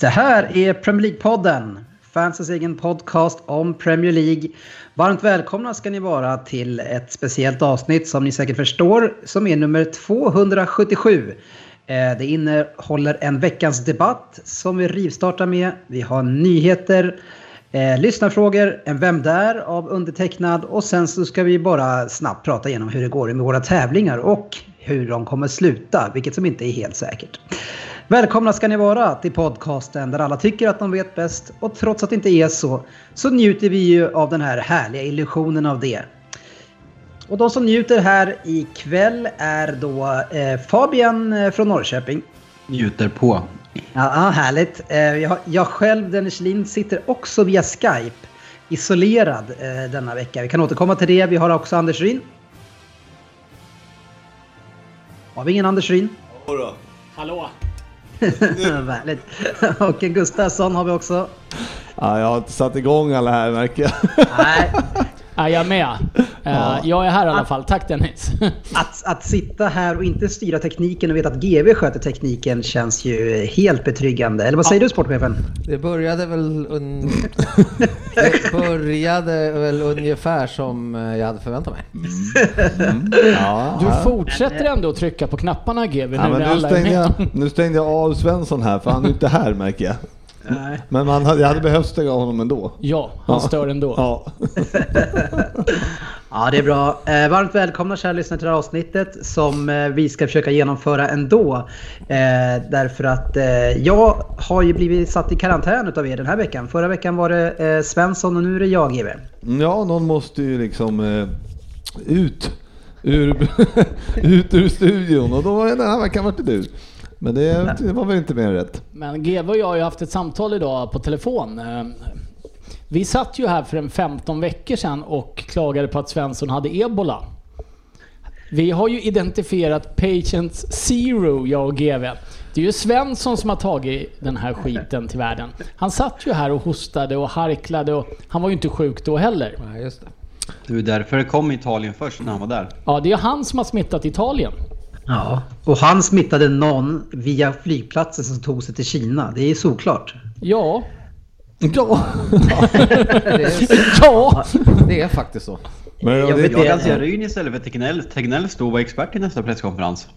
Det här är Premier League-podden, fansens egen podcast om Premier League. Varmt välkomna ska ni vara till ett speciellt avsnitt som ni säkert förstår, som är nummer 277. Eh, det innehåller en veckans debatt som vi rivstartar med. Vi har nyheter, eh, lyssnarfrågor, en Vem där? av undertecknad och sen så ska vi bara snabbt prata igenom hur det går med våra tävlingar och hur de kommer sluta, vilket som inte är helt säkert. Välkomna ska ni vara till podcasten där alla tycker att de vet bäst och trots att det inte är så, så njuter vi ju av den här härliga illusionen av det. Och de som njuter här ikväll är då eh, Fabian eh, från Norrköping. Njuter på. Ja, ja, härligt. Eh, jag, jag själv, Dennis Lind, sitter också via Skype isolerad eh, denna vecka. Vi kan återkomma till det. Vi har också Anders Ryn. Har vi ingen Anders Ryn? Hallå! Härligt. Och Gustafsson har vi också. Ja, jag har inte satt igång alla här märker jag. Nej, Är jag med? Eh, jag är här i alla fall. Tack Dennis. att, att sitta här och inte styra tekniken och veta att GV sköter tekniken känns ju helt betryggande. Eller vad säger du sportchefen? Det började väl, un... det började väl ungefär som eh, jag hade förväntat mig. Ja, Du ja. fortsätter ändå att trycka på knapparna GW nu Ja, men när nu, stängde med. jag, nu stängde jag av Svensson här för han är inte här märker jag. Nej. Men man hade, jag hade behövt stänga av honom ändå. Ja, han Ja. stör ändå. Ja. Ja, det är bra. Eh, varmt välkomna kära lyssnare till det här avsnittet som eh, vi ska försöka genomföra ändå. Eh, därför att jag har ju blivit satt i karantän utav er den här veckan. Förra veckan var det Svensson och nu är det jag GV. ja, någon måste ju liksom ut, ur, ut ur studion och då var det den här veckan vart det du. Men det, det var väl inte mer än rätt. Men GW och jag har ju haft ett samtal idag på telefon. Eh, Vi satt ju här för en 15 veckor sedan och klagade på att Svensson hade ebola. Vi har ju identifierat Patient Zero, jag och GW. Det är ju Svensson som har tagit den här skiten till världen. Han satt ju här och hostade och harklade och han var ju inte sjuk då heller. Ja, just det. Det var därför det kom Italien först när han var där. Ja, det är han som har smittat Italien. Ja, och han smittade någon via flygplatsen som tog sig till Kina. Det är såklart. Ja, Ja. Det är, ja! det är faktiskt så. Men Jag det, vet Jag kan det. se Ryn istället för Tegnell. Tegnell stå och vara expert till nästa presskonferens.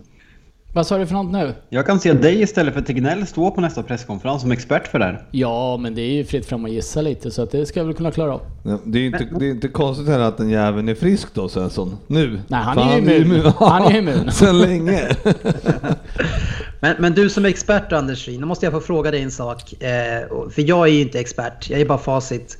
Vad sa du för något nu? Jag kan se dig istället för Tegnell stå på nästa presskonferens som expert för det här. Ja, men det är ju fritt fram att gissa lite så att det ska jag väl kunna klara av. Ja, det, är inte, det är inte konstigt heller att den jäveln är frisk då Svensson. Nu. Nej, han För är ju immun. Han är immun. Sen länge. Men, men du som är expert Anders Ryn, då måste jag få fråga dig en sak. Eh, för jag är ju inte expert, jag är bara facit.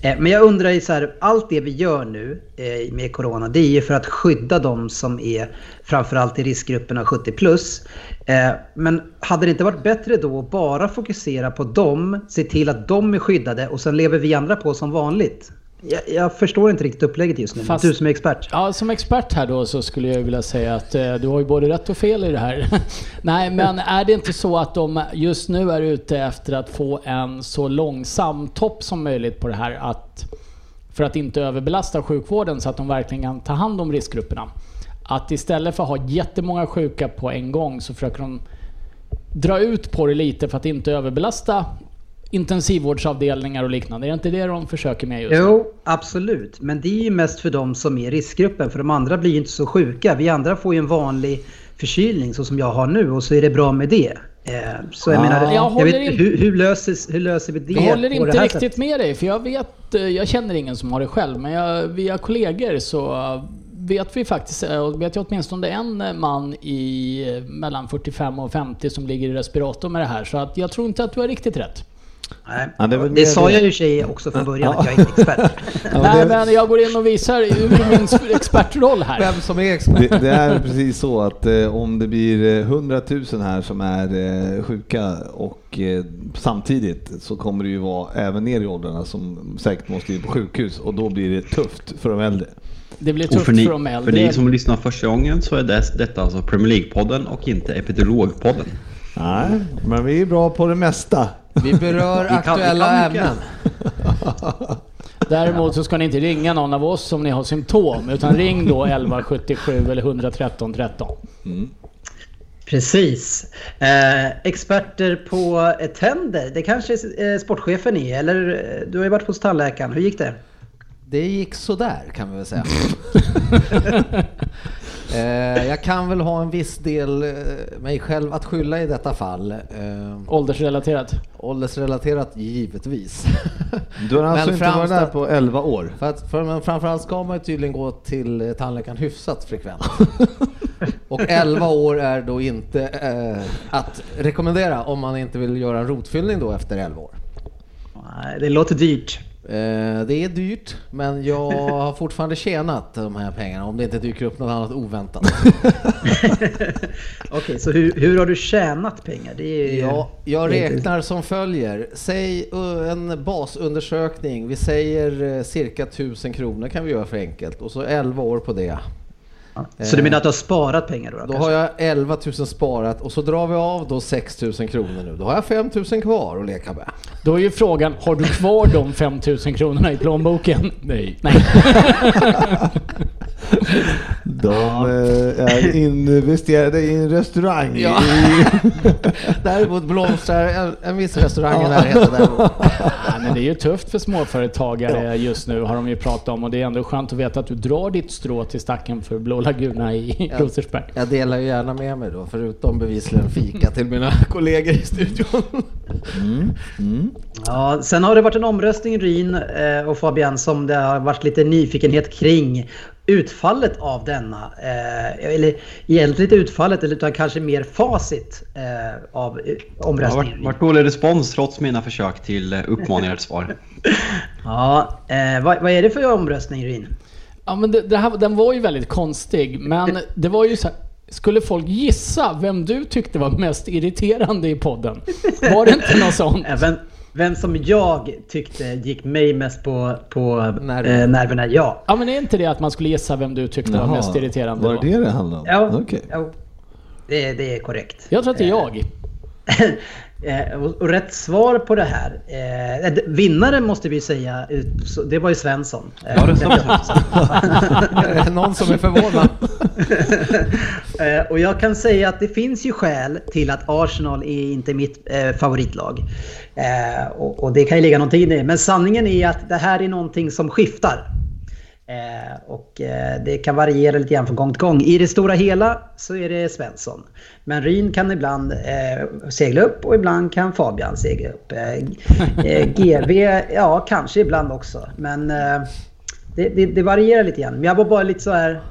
Eh, men jag undrar ju så här, allt det vi gör nu eh, med Corona, det är ju för att skydda de som är framförallt i riskgrupperna 70 plus. Eh, men hade det inte varit bättre då att bara fokusera på dem, se till att de är skyddade och sen lever vi andra på som vanligt? Jag, jag förstår inte riktigt upplägget just nu, Fast- du som är expert. Ja, som expert här då så skulle jag vilja säga att eh, du har ju både rätt och fel i det här. Nej, men är det inte så att de just nu är ute efter att få en så långsam topp som möjligt på det här att för att inte överbelasta sjukvården så att de verkligen kan ta hand om riskgrupperna. Att istället för att ha jättemånga sjuka på en gång så försöker de dra ut på det lite för att inte överbelasta intensivvårdsavdelningar och liknande. Är det inte det de försöker med just nu? Jo, absolut. Men det är ju mest för de som är i riskgruppen. För de andra blir ju inte så sjuka. Vi andra får ju en vanlig förkylning så som jag har nu och så är det bra med det. Eh, Så jag Ah. menar, Jag jag håller vet, in- hur, hur, löser, hur löser vi det Jag håller på inte det här riktigt sättet? med dig, för jag vet, eh, jag känner ingen som har det själv, men jag, via kollegor så vet vi faktiskt, eh, och vet jag åtminstone en man i mellan 45 och 50 som ligger i respirator med det här, så att jag tror inte att du har riktigt rätt. Nej. Ja, det det sa jag ju för sig också från början att jag är inte expert. Ja, Nej det- men jag går in och visar ur min expertroll här. Vem som är expert. Det, det är precis så att eh, om det blir eh, 100 000 här som är eh, sjuka och eh, samtidigt så kommer det ju vara även ner i åldrarna som säkert måste in på sjukhus och då blir det tufft för de äldre. Det blir tufft för för, ni, de för äldre. ni som lyssnar första gången så är det, detta alltså Premier League-podden och inte Epidemiologpodden. Nej, men vi är bra på det mesta. Vi berör Vi kan- aktuella vi kan ämnen. Däremot så ska ni inte ringa någon av oss om ni har symptom, utan ring då 1177 eller 113 13. Precis. Eh, experter på tänder, det kanske eh, sportchefen är, eller eh, du har ju varit hos tandläkaren. Hur gick det? Det gick sådär kan vi väl säga. eh, jag kan väl ha en viss del eh, mig själv att skylla i detta fall. Eh, Åldersrelaterat. åldersrelaterat givetvis. Du har alltså Men inte varit där på 11 år? För att, för, men framförallt ska man ju tydligen gå till eh, tandläkaren hyfsat frekvent. Och 11 år är då inte eh, att rekommendera om man inte vill göra en rotfyllning då efter 11 år. Nej, Det låter dyrt. Eh, det är dyrt, men jag har fortfarande tjänat de här pengarna om det inte dyker upp något annat oväntat. Okej, så hur, hur har du tjänat pengar? Det är, Ja, jag räknar som följer. Säg uh, en basundersökning, vi säger eh, cirka 1000 kronor kan vi göra för enkelt och så 11 år på det. Så du menar att du har sparat pengar då? då Då kanske? har jag 11 000 sparat och så drar vi av då 6 000 kronor nu. Då har jag 5 000 kvar att leka med. Då är ju frågan, har du kvar de 5000 kronorna i plånboken? Nej. Nej. De eh, är investerade i en restaurang. Ja. I, Däremot blomstrar en, en viss restaurang i närheten däremot. Nej, men det är ju tufft för småföretagare just nu har de ju pratat om och det är ändå skönt att veta att du drar ditt strå till stacken för Blå Laguna i Ja. Rosersberg. Jag delar ju gärna med mig då, förutom bevisligen fika till mina kollegor i studion. Ja, sen har det varit en omröstning Ryn eh, och Fabian som det har varit lite nyfikenhet kring utfallet av denna. Eh, eller egentligen inte utfallet utan kanske mer facit eh, av eh, Det har omröstningen. varit, dålig respons trots mina försök till eh, uppmaningar till svar. Ja, eh, vad, vad är det för omröstning Ryn? Ja men det, det här, den var ju väldigt konstig, men det var ju så här, Skulle folk gissa vem du tyckte var mest irriterande i podden? Var det inte något sånt? Eh, Vem, som jag tyckte gick mig mest på, på Nerverna. eh, nerverna, ja. Ja men är inte det att man skulle gissa vem du tyckte var Jaha, mest irriterande Var då? det det det handlade om? Ja, Okej. ja det, det är korrekt. Jag tror att det är jag. Eh, och, och rätt svar på det här. Eh, d- vinnaren måste vi säga, eh, det var ju Svensson. Eh, Ja, det. Är Någon som är förvånad? Eh, och jag kan säga att det finns ju skäl till att Arsenal är inte mitt eh, favoritlag. Eh, och, och det kan ju ligga någonting i det. Men sanningen är att det här är någonting som skiftar. Eh, och eh, det kan variera lite grann från gång till gång. I det stora hela så är det Svensson. Men Ryn kan ibland eh, segla upp och ibland kan Fabian segla upp. GV, ja kanske ibland också. Men det, det, det varierar lite grann. Men jag var bara lite så här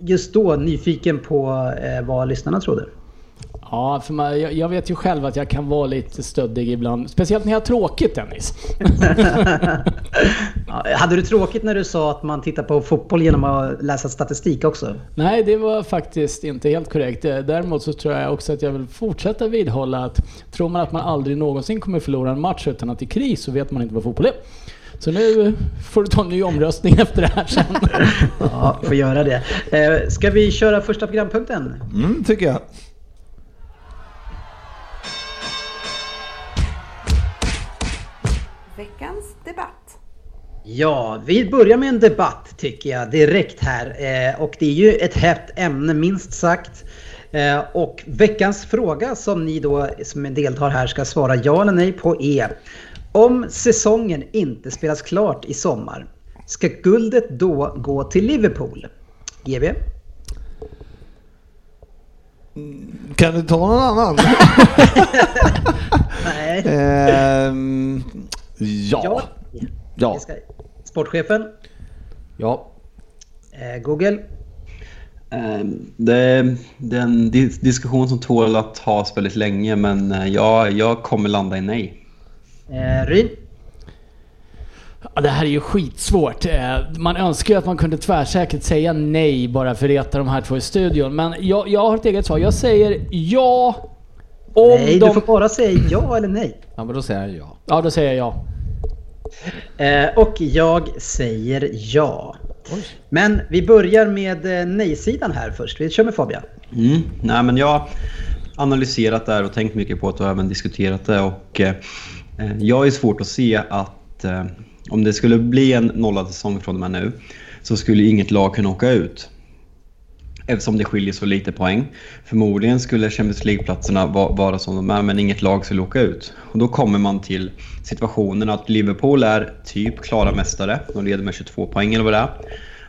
just då nyfiken på vad lyssnarna trodde. Ja, för man, jag, jag vet ju själv att jag kan vara lite stöddig ibland. Speciellt när jag har tråkigt Dennis. Hade du tråkigt när du sa att man tittar på fotboll genom att läsa statistik också? Nej, det var faktiskt inte helt korrekt. Eh, Däremot så tror jag också att jag vill fortsätta vidhålla att tror man att man aldrig någonsin kommer förlora en match utan att det är kris så vet man inte vad fotboll är. Så nu får du ta en ny omröstning efter det här sen. Ja, får göra det. Eh, ska vi köra första programpunkten? Mm, tycker jag. Ja, vi börjar med en debatt tycker jag direkt här. Eh, och det är ju ett hett ämne minst sagt. Eh, och veckans fråga som ni då som deltar här ska svara ja eller nej på är. Om säsongen inte spelas klart i sommar, ska guldet då gå till Liverpool? GV? Kan du ta någon annan? Nej. Ehm, ja. Ja. Ska- Sportchefen? Ja. Eh, Google? Eh, Det, det är en dis- diskussion som tål att tas väldigt länge men eh, ja, jag kommer landa i nej. Eh, Ryn? Ja, det här är ju skitsvårt. Man önskar ju att man kunde tvärsäkert säga nej bara för att reta de här två i studion. Men jag, jag har ett eget svar. Jag säger ja om Nej, de... du får bara säga ja eller nej. Ja, men då säger jag ja. Ja, då säger jag ja. Eh, och jag säger ja. Men vi börjar med eh, nej-sidan här först. Vi kör med Fabian. Mm. Nej, men jag har analyserat det här och tänkt mycket på det och även diskuterat det. Och, eh, jag är svårt att se att eh, om det skulle bli en nollad säsong från och med nu så skulle inget lag kunna åka ut. Eftersom det skiljer så lite poäng. Förmodligen skulle Champions League-platserna vara som de är men inget lag skulle åka ut. Och då kommer man till situationen att Liverpool är typ klara mästare. De leder med 22 poäng eller vad det är.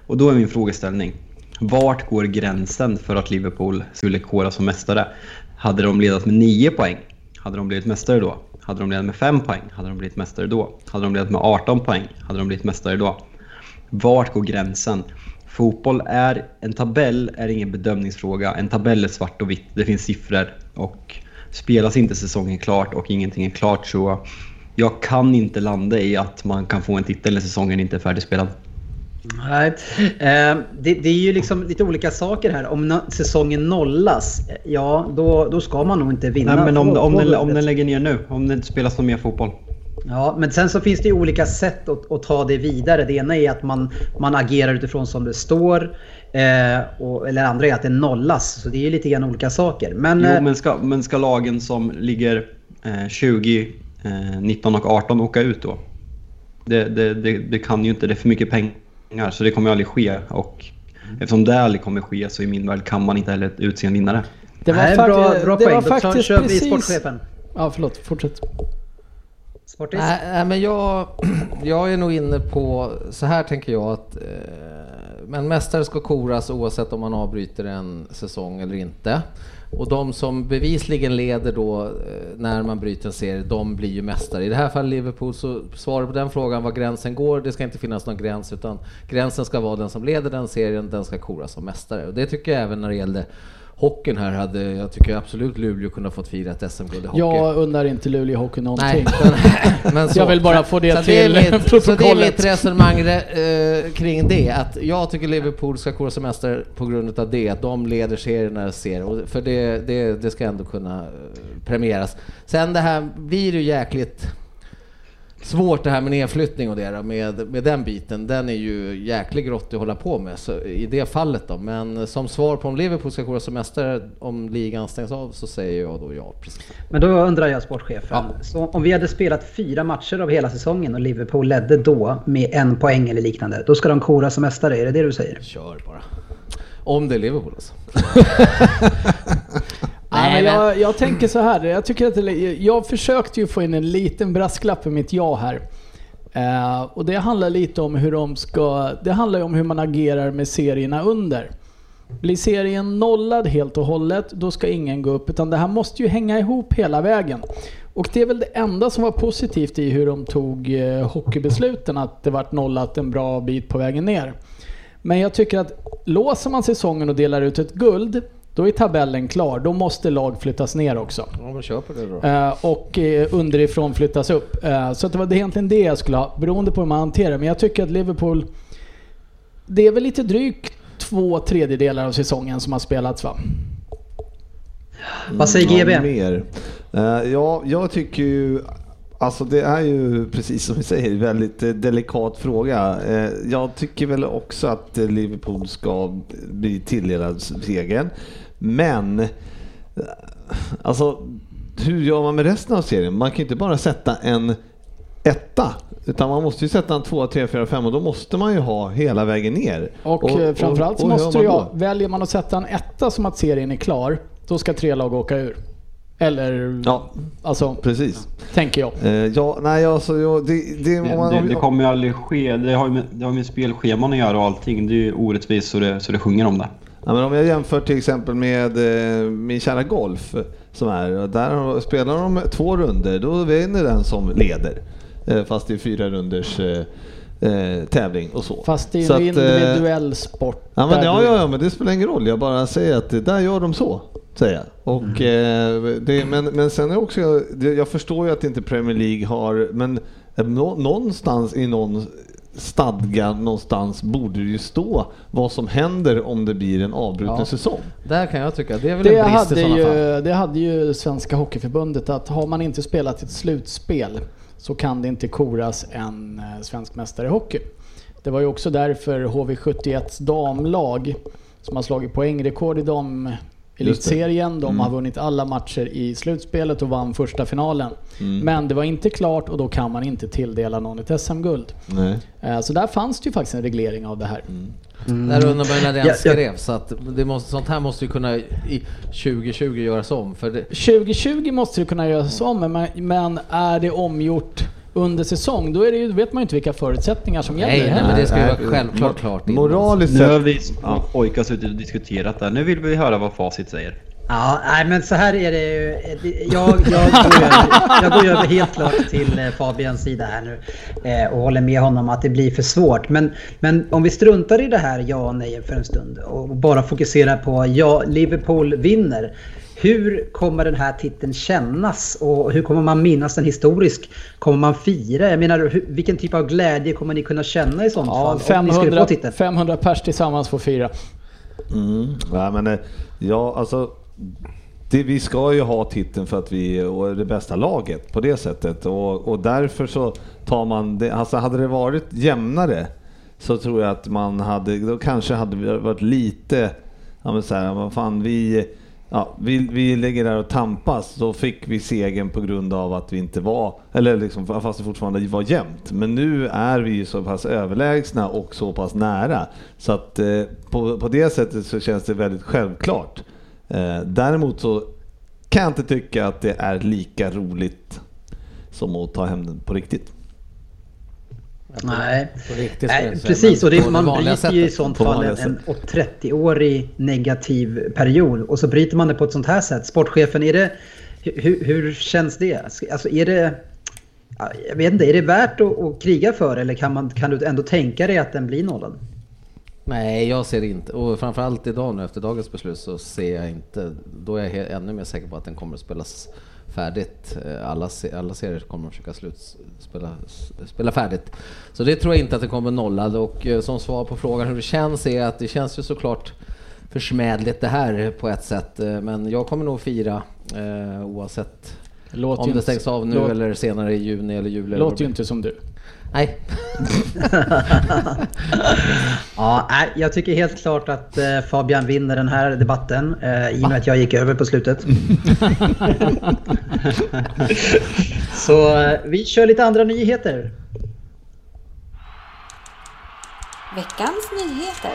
Och då är min frågeställning. Vart går gränsen för att Liverpool skulle kora som mästare? Hade de ledat med 9 poäng? Hade de blivit mästare då? Hade de ledat med 5 poäng? Hade de blivit mästare då? Hade de ledat med 18 poäng? Hade de blivit mästare då? Vart går gränsen? Fotboll är, en tabell är ingen bedömningsfråga. En tabell är svart och vitt. Det finns siffror. Och spelas inte säsongen klart och ingenting är klart så jag kan inte landa i att man kan få en titel när säsongen inte är färdigspelad. Nej, eh, det, det är ju liksom lite olika saker här. Om säsongen nollas, ja då, då ska man nog inte vinna. Nej, men om, om, den, om den lägger ner nu, om det inte spelas någon mer fotboll. Ja, men sen så finns det ju olika sätt att, att ta det vidare. Det ena är att man, man agerar utifrån som det står. Eh, och, eller andra är att det nollas. Så det är ju lite grann olika saker. Men, Jo, eh, men ska, men ska lagen som ligger eh, 20, eh, 19 och 18 åka ut då? Det, det, det, det kan ju inte, det är för mycket pengar så det kommer aldrig ske. Och eftersom det aldrig kommer ske så i min värld kan man inte heller utse en vinnare. Det var, nej, fakt- bra, bra det poäng. var Då faktiskt kör vi precis... sportchefen. Ja, förlåt. Fortsätt. Sportis? Nej, men jag, jag är nog inne på, så här tänker jag att eh, men mästare ska koras oavsett om man avbryter en säsong eller inte. Och de som bevisligen leder då eh, när man bryter en serie, de blir ju mästare. I det här fallet Liverpool, så svarar på den frågan var gränsen går, det ska inte finnas någon gräns utan gränsen ska vara den som leder den serien, den ska koras som mästare. Och det tycker jag även när det gällde hockeyn här hade, jag tycker absolut Luleå kunde ha fått fira ett SM-guld i hockey. Jag undrar inte Luleå Hockey någonting. Nej, men, så. Jag vill bara få det så till är mitt, Så det är protokollet. mitt resonemang eh, kring det, att jag tycker Liverpool ska kora som mästare på grund av det, att de leder serien när ser och För det, det, det ska ändå kunna eh, premieras. Sen det här blir ju jäkligt svårt det här med nedflyttning och det då, med, med den biten. Den är ju jäkligt grottig att hålla på med så, i det fallet då. Men som svar på om Liverpool ska kora som mästare om ligan stängs av så säger jag då ja. Precis. Men då undrar jag sportchefen. Så om vi hade spelat fyra matcher av hela säsongen och Liverpool ledde då med en poäng eller liknande. Då ska de kora som mästare, är det det du säger? Kör bara. Om det är Liverpool alltså. Nej, men jag, jag tänker så här. Jag, tycker att det, jag försökte ju få in en liten brasklapp i mitt ja här. Eh, och det handlar lite om hur de ska... Det handlar ju om hur man agerar med serierna under. Blir serien nollad helt och hållet, då ska ingen gå upp. Utan det här måste ju hänga ihop hela vägen. Och det är väl det enda som var positivt i hur de tog eh, hockeybesluten, att det vart nollat en bra bit på vägen ner. Men jag tycker att låser man säsongen och delar ut ett guld, då är tabellen klar. Då måste lag flyttas ner också. Ja men kör på det då. Eh, och eh, underifrån flyttas upp. Eh, så det var egentligen det jag skulle ha, beroende på hur man hanterar Men jag tycker att Liverpool... Det är väl lite drygt två tredjedelar av säsongen som har spelats va? Vad säger GB? Ja, mer. Ja, jag tycker ju Alltså det är ju precis som vi säger väldigt delikat fråga. Jag tycker väl också att Liverpool ska bli tilldelad segern. Men alltså hur gör man med resten av serien? Man kan ju inte bara sätta en etta. Utan man måste ju sätta en tvåa, tre, fyra, fem och då måste man ju ha hela vägen ner. Och, eh, framförallt så och hur måste ja, då? väljer man att sätta en etta som att serien är klar, då ska tre lag åka ur. Eller, Ja, alltså, precis. tänker jag. Eh, Ja, nej alltså jag, det, det, man- det, det kommer ju aldrig ske. Det har ju med, det har med spelscheman att göra och allting. Det är ju orättvist så det, så det sjunger om det. Ja, men om jag jämför till exempel med eh, min kära golf som är, där spelar de två runder då vinner den som leder. Eh, fast det är fyra runders eh, eh, tävling och så. Fast det är en eh, individuell sport. Ja, men, ja, ja, ja, men det spelar ingen roll. Jag bara säger att det där gör de så. Säger jag. Och, eh, det, men, men sen är också, det- jag förstår ju att inte Premier League har, men eh, nå, någonstans i någon stadga någonstans borde det ju stå vad som händer om det blir en avbruten Ja. säsong. Där kan jag tycka, det är väl Det en brist hade, i sådana fall. ju, det hade ju Svenska Hockeyförbundet att har man inte spelat ett slutspel så kan det inte koras en eh, svensk mästare i hockey. Det var ju också därför HV71s damlag som har slagit poängrekord i dam elitserien. De har vunnit alla matcher i slutspelet och vann första finalen. Men det var inte klart och då kan man inte tilldela någon ett SM-guld. Eh, Så där fanns det ju faktiskt en reglering av det här. Där undrar man när det Ja, ja. skrevs, så att det måste, sånt här måste ju kunna i 2020 göras om. För det, 2020 måste det kunna göras om, men, men är det omgjort under säsong, då, är det ju, vet man ju inte vilka förutsättningar som Nej, gäller. nej, men det ska ju vara självklart klart. Moraliskt Nu har sett, vi pojkar suttit och diskuterat där. Nu vill vi höra vad facit säger. Ja, nej men så här är det ju. Det- Jag, jag, går, över, jag går över helt klart till eh, Fabians sida här nu. eh, Och håller med honom att det blir för svårt. Men, men om vi struntar i det här ja och nej för en stund och bara fokuserar på ja, Liverpool vinner. Hur kommer den här titeln kännas och hur kommer man minnas den historisk? Kommer man fira? Jag menar, hur, vilken typ av glädje kommer ni kunna känna i sånt Ja, fall? Om ni skulle 500, få titeln? 500 pers tillsammans får fira. Mm. Ja, men, eh, ja, alltså, det, vi ska ju ha titeln för att vi är det bästa laget på det sättet och, och därför så tar man det. Alltså hade det varit jämnare så tror jag att man hade, då kanske hade vi varit lite, ja men så här, vad fan vi, ja, vi, vi ligger där och tampas, då fick vi segern på grund av att vi inte var, eller liksom, fast det fortfarande var jämnt. Men nu är vi ju så pass överlägsna och så pass nära. Så att eh, på, på det sättet så känns det väldigt självklart. Eh, däremot så kan jag inte tycka att det är lika roligt som att ta hem den på riktigt. Nej. Nej, precis, och det, man bryter ju i sånt fall en, en 30-årig negativ period och så bryter man det på ett sånt här sätt. Sportchefen, är det, hur, hur känns det? Alltså är det, ja, jag vet inte, är det värt att, att kriga för eller kan, man, kan du ändå tänka dig att den blir nollad? Nej, jag ser inte. Och framförallt idag nu efter dagens beslut så ser jag inte. Då är jag ännu mer säker på att den kommer att spelas färdigt. Eh, Alla, alla serier kommer att försöka slut, spela, spela färdigt. Så det tror jag inte att det kommer nollad. Och eh, som svar på frågan hur det känns är att det känns ju såklart försmädligt det här på ett sätt. Eh, Men jag kommer nog fira eh, oavsett Låter om det stängs av nu låt- eller senare i juni eller juli. Låter ju inte som du. Nej. Ja, nej, jag tycker helt klart att eh, Fabian vinner den här debatten eh, i och med att jag gick över på slutet. Så eh, vi kör lite andra nyheter. Veckans nyheter.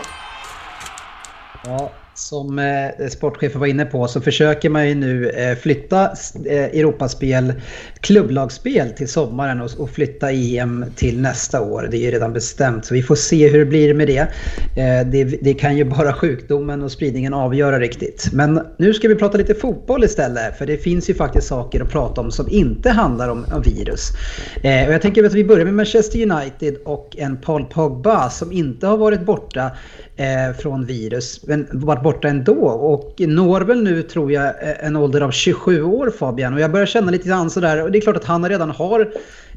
Ja, som eh, sportchefen var inne på så försöker man ju nu eh, flytta eh, Europaspel, klubblagsspel till sommaren och, och flytta EM till nästa år. Det är ju redan bestämt så vi får se hur det blir med det. Eh, det. Det kan ju bara sjukdomen och spridningen avgöra riktigt. Men nu ska vi prata lite fotboll istället för det finns ju faktiskt saker att prata om som inte handlar om, om virus. Eh, och jag tänker att vi börjar med Manchester United och en Paul Pogba som inte har varit borta eh, från virus, men varit borta ändå och når väl nu tror jag eh, en ålder av 27 år Fabian och jag börjar känna lite grann sådär och det är klart att han redan har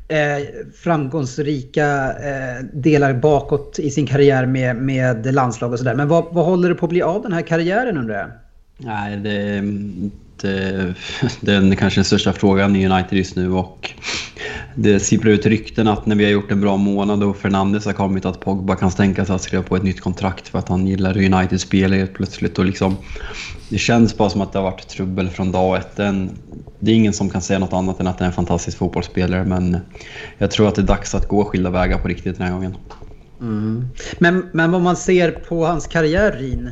eh, framgångsrika eh, delar bakåt i sin karriär med, med landslag och sådär. Men vad, vad håller det på att bli av den här karriären undrar jag? Nej, det är eh, den kanske den största frågan i United just nu och det sipprar ut rykten att när vi har gjort en bra månad och Fernandes har kommit att Pogba kan tänka sig att skriva på ett nytt kontrakt för att han gillar Uniteds spel helt plötsligt och liksom det känns bara som att det har varit trubbel från dag ett. Den, det är ingen som kan säga något annat än att det är en fantastisk fotbollsspelare men jag tror att det är dags att gå skilda vägar på riktigt den här gången. Mm. Men, men vad man ser på hans karriär Rin,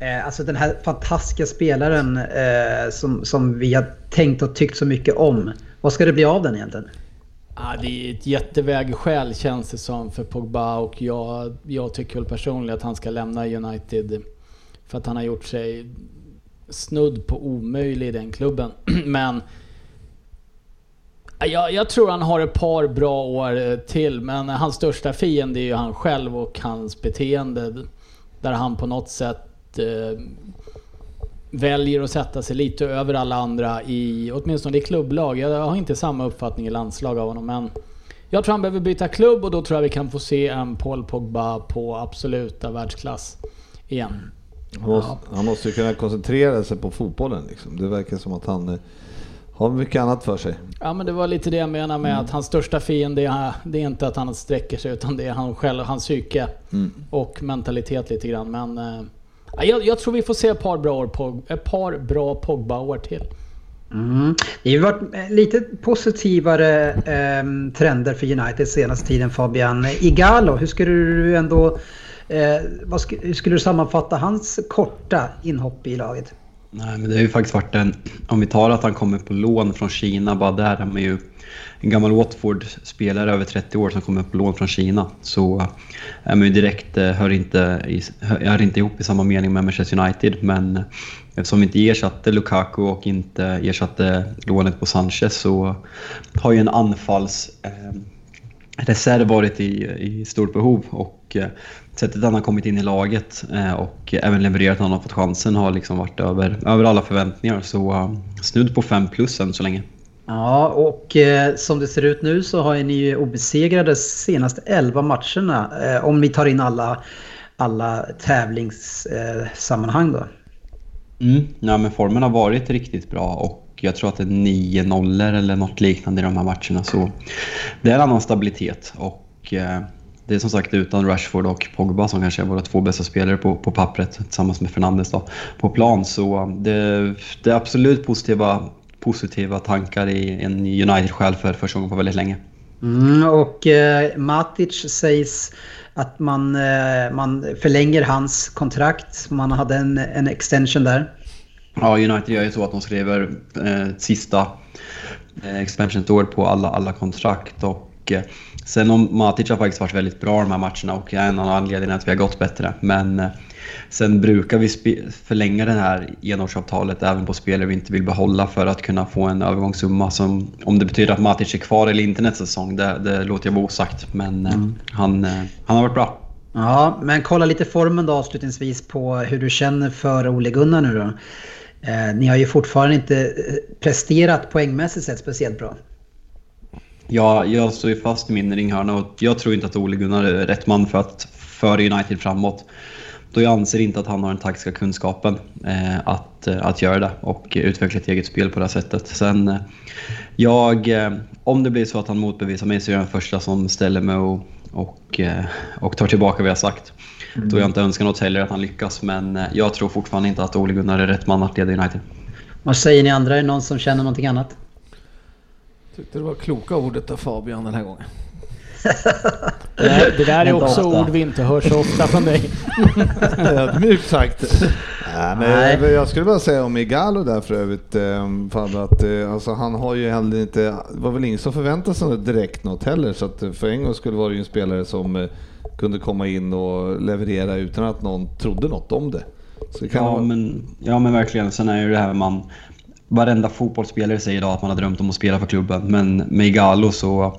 eh, alltså den här fantastiska spelaren eh, som, som vi har tänkt och tyckt så mycket om. Vad ska det bli av den egentligen? Ah, det är ett jättevägskäl känns det som för Pogba och jag, jag tycker väl personligen att han ska lämna United för att han har gjort sig snudd på omöjlig i den klubben. Men Jag, jag tror han har ett par bra år eh, till, men hans största fiende är ju han själv och hans beteende. Där han på något sätt eh, väljer att sätta sig lite över alla andra i, åtminstone i klubblag. Jag har inte samma uppfattning i landslag av honom, men jag tror han behöver byta klubb och då tror jag vi kan få se en Paul Pogba på absoluta världsklass igen. Han måste, han måste ju kunna koncentrera sig på fotbollen liksom. Det verkar som att han eh, har mycket annat för sig. Ja men det var lite det jag menar med att hans största fiende är, det är inte att han sträcker sig utan det är han själv, hans psyke och mentalitet lite grann. Men eh, ja, jag, jag tror vi får se ett par bra, år, Pog- ett par bra Pogba-år till. Mm. Det har ju varit eh, lite positivare eh, trender för United senaste tiden Fabian. Igalo, hur skulle du ändå... Eh, vad sk- hur skulle du sammanfatta hans korta inhopp i laget? Nej, men det har ju faktiskt varit en... Om vi tar att han kommer på lån från Kina, bara där är man ju en gammal Watford-spelare över 30 år som kommer på lån från Kina. Så eh, är man ju direkt, äh, hör inte, i, hör inte ihop i samma mening med Manchester United. Men eftersom vi inte ersatte Lukaku och inte ersatte lånet på Sanchez så har ju en anfalls... Äh, reserv varit i, i stort behov och eh, sättet han har kommit in i laget eh, och även levererat när han har fått chansen har liksom varit över, över alla förväntningar. Så eh, snudd på 5 plus än så länge. Ja, och eh, som det ser ut nu så har ni ju obesegrade senaste 11 matcherna. Eh, om ni tar in alla, alla tävlingssammanhang eh, då. Mm. Ja, men formen har varit riktigt bra och jag tror att det är 9 nollor eller något liknande i de här matcherna. Så det är en annan stabilitet och eh, det är som sagt utan Rashford och Pogba som kanske är våra två bästa spelare på, på pappret tillsammans med Fernandes då, på plan. Så eh, det, det är absolut positiva, positiva tankar i en United-själ för första gången på väldigt länge. Mm, och eh, Matic sägs att man, eh, man förlänger hans kontrakt. Man hade en, en extension där. Ja, United gör ju så att de skriver eh, sista eh, expansion-år på alla, alla kontrakt. Och, eh, sen om Matic har faktiskt varit väldigt bra de här matcherna och en av anledningarna är att vi har gått bättre. Men eh, sen brukar vi förlänga det här enårsavtalet även på spelare vi inte vill behålla för att kunna få en övergångssumma. Som, om det betyder att Matic är kvar eller inte nästa säsong, det, det låter jag vara osagt. Men eh, han, eh, han har varit bra. Ja, men kolla lite formen då avslutningsvis på hur du känner för Ole Gunnar nu då. Eh, ni har ju fortfarande inte eh, presterat poängmässigt sett speciellt bra. Ja, jag står ju fast i min ringhörna och jag tror inte att Ole Gunnar är rätt man för att föra United framåt. Då jag anser inte att han har den taktiska kunskapen eh, att, eh, att göra det och utveckla ett eget spel på det här sättet. Sen, eh, jag, eh, om det blir så att han motbevisar mig så är jag den första som ställer mig och, och, eh, och tar tillbaka vad jag sagt. Då jag inte önskar något heller att han lyckas, men eh, jag tror fortfarande inte att Ole Gunnar är rätt man att leda United. Vad säger ni andra? Är det någon som känner någonting annat? Tyckte det var kloka ordet av Fabian den här gången. Det, där- det där är också ofta. ord vi inte hör så ofta från dig. Ödmjukt sagt. Nej, men Nej. jag- skulle bara säga om Igalo där för övrigt, eh, Fabbe, att eh, alltså, han har ju heller inte, det var väl ingen som förväntade sig något direkt något heller, så att eh, för en gång skulle vara det ju en spelare som kunde komma in och leverera utan att någon trodde något om det. Så det kan Ja vara, men, ja men verkligen. Sen är ju det här man... Varenda fotbollsspelare säger idag att man har drömt om att spela för klubben. Men med Igalo så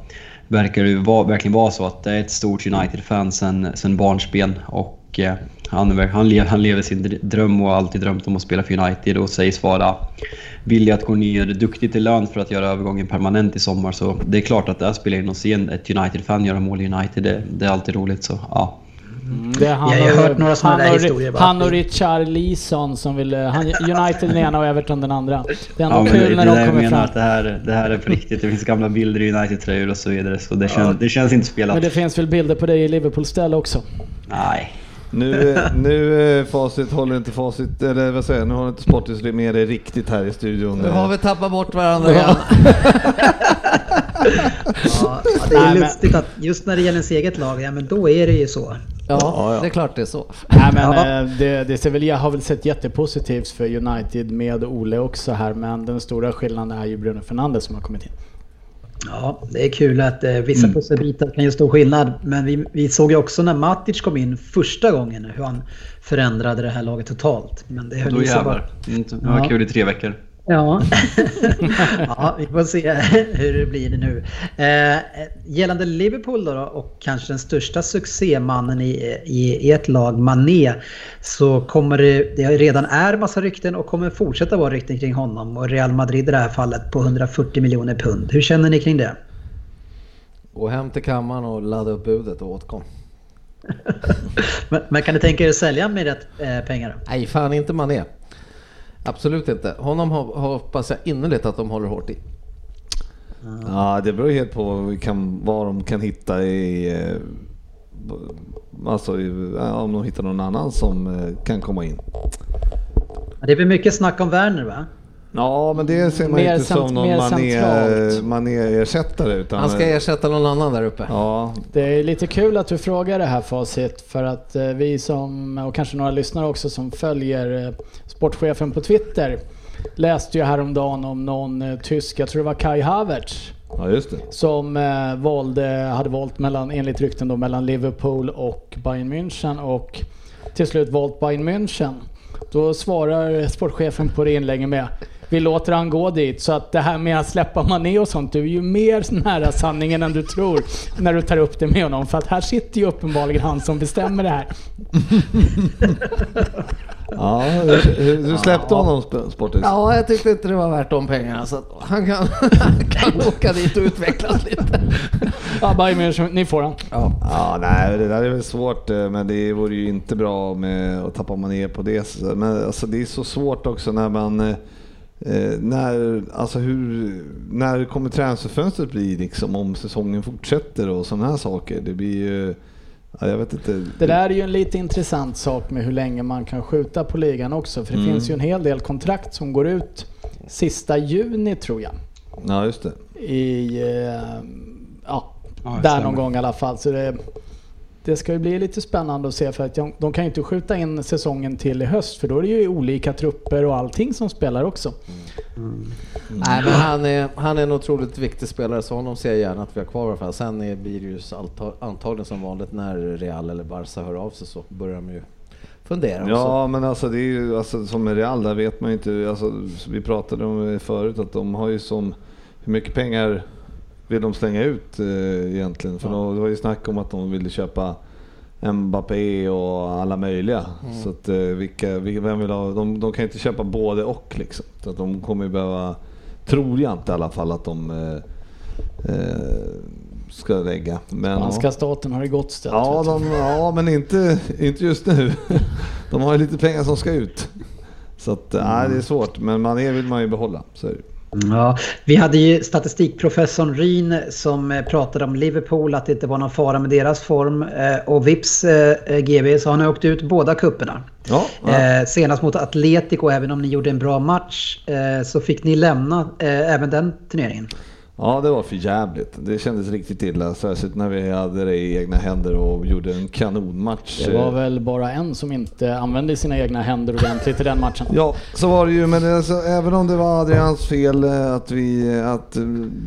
verkar det verkligen vara så att det är ett stort United-fan sen, sen barnsben. Och eh, han, han, lever, han lever sin dröm och har alltid drömt om att spela för United och sägs vara villig att gå ner duktigt i lön för att göra övergången permanent i sommar. Så det är klart att det här spelar in att se ett United-fan göra mål i United. Det, det är alltid roligt. Så ja. Det är han Jag har hört några där och- historier bara. Han och Richard Leeson som vill... eh, Han, United den ena och Everton den andra. Det är ändå Ja, kul det, när det de kommer menar fram. att det här, det här är på riktigt. Det finns gamla bilder i United-tröjor och så vidare. Så det, känns, det känns inte spelat. Men det finns väl bilder på dig i Liverpool-ställ också? Nej. nu, nu eh, facit håller inte facit, eller vad säger jag, nu har inte Sportis med det riktigt här i studion. Nu har vi tappat bort varandra igen. Ja, det är Nej, men- lustigt att just när det gäller ens eget lag, ja men då är det ju så. Ja, det är klart det är så. Nej men Ja. eh, det, det ser väl, jag har väl sett jättepositivt för United med Ole också här men den stora skillnaden är ju Bruno Fernandes som har kommit in. Ja, det är kul att eh, vissa pusselbitar kan göra stor skillnad. Men vi, vi såg ju också när Matic kom in första gången hur han förändrade det här laget totalt. Men det höll Då bara. jävlar. Mm, Det var Ja. kul i tre veckor. Ja. ja, vi får se hur det blir nu. Eh, gällande Liverpool då, och kanske den största succémannen i, i, i ett lag, Mané, så kommer det, det redan är massa rykten och kommer fortsätta vara rykten kring honom och Real Madrid i det här fallet på 140 miljoner pund. Hur känner ni kring det? Gå hem till kammaren och ladda upp budet och åtkom. men, men, kan ni tänka er att sälja med rätt eh, pengar? Nej, fan inte Mané. Absolut inte. Honom hoppas jag innerligt att de håller hårt i. Ja, det beror helt på vad, vi kan, vad de kan hitta i... eh, Alltså om de hittar någon annan som eh, kan komma in. Det blir mycket snack om Werner va? Ja, men det ser man Mer inte som någon Mané. Mané-ersättare. Utan, Han ska ersätta någon annan där uppe. Ja, Det är lite kul att du frågar det här Facit för att eh, vi som, och kanske några lyssnare också som följer eh, sportchefen på Twitter läste ju häromdagen om någon eh, tysk, jag tror det var Kai Havertz, ja, just det. som eh, valde, hade valt mellan, enligt rykten då, mellan Liverpool och Bayern München och till slut valt Bayern München. Då svarar sportchefen på det inlägget med vi låter han gå dit. Så att det här med att släppa Mané och sånt, du är ju mer nära sanningen än du tror när du tar upp det med honom. För att här sitter ju uppenbarligen han som bestämmer det här. Ja, du släppte honom Sp- Sportis? Ja, jag tyckte inte det var värt de pengarna så han kan, han kan åka dit och utvecklas lite. Ja, Bayern ni får han. Ja. Ja, nej, det där är väl svårt, eh, men det vore ju inte bra med att tappa Mané på det. Men alltså, det är så svårt också när man... eh, när, alltså hur, när kommer transferfönstret bli liksom om säsongen fortsätter och sådana här saker? Det blir ju... Ja, jag vet inte. Det där är ju en lite intressant sak med hur länge man kan skjuta på ligan också. För det Mm. finns ju en hel del kontrakt som går ut sista juni tror jag. Ja, just det. I, eh, ja, Ja, det där stämmer. någon gång i alla fall. Så det, det ska ju bli lite spännande att se för att de, kan ju inte skjuta in säsongen till i höst för då är det ju olika trupper och allting som spelar också. Nej, men han är, han är en otroligt viktig spelare så honom ser jag gärna att vi har kvar i alla fall. Sen är, blir det ju antagligen som vanligt när Real eller Barca hör av sig så börjar de ju fundera. och Ja, men alltså det är ju alltså, som med Real, där vet man ju inte. Alltså, vi pratade om det förut att de har ju som... Hur mycket pengar vill de slänga ut eh, egentligen? För de, det var ju snack om att de ville köpa Mbappé och alla möjliga. Så att eh, vilka, vilka, vem vill ha, de, de kan inte köpa både och liksom. Så att de kommer ju behöva, tror jag inte i alla fall att de eh, eh, ska lägga. Men, Spanska staten har det gott ställt. Ja, de, ja men inte, inte just nu. De har ju lite pengar som ska ut. Så att, nej, det är svårt. Men Mané vill man ju behålla. Så är det. Ja, vi hade ju statistikprofessorn Ryn som eh, pratade om Liverpool, att det inte var någon fara med deras form. Eh, Och vips eh, GB så har ni åkt ut båda kupperna. Ja, ja. Senast mot Atletico, även om ni gjorde en bra match, så fick ni lämna även den turneringen. Ja, det var för jävligt. Det kändes riktigt illa. Särskilt när vi hade det i egna händer och gjorde en kanonmatch. Det var väl bara en som inte använde sina egna händer ordentligt i den matchen. Ja, så var det ju. Men alltså, även om det var Adrians fel eh, att, vi, att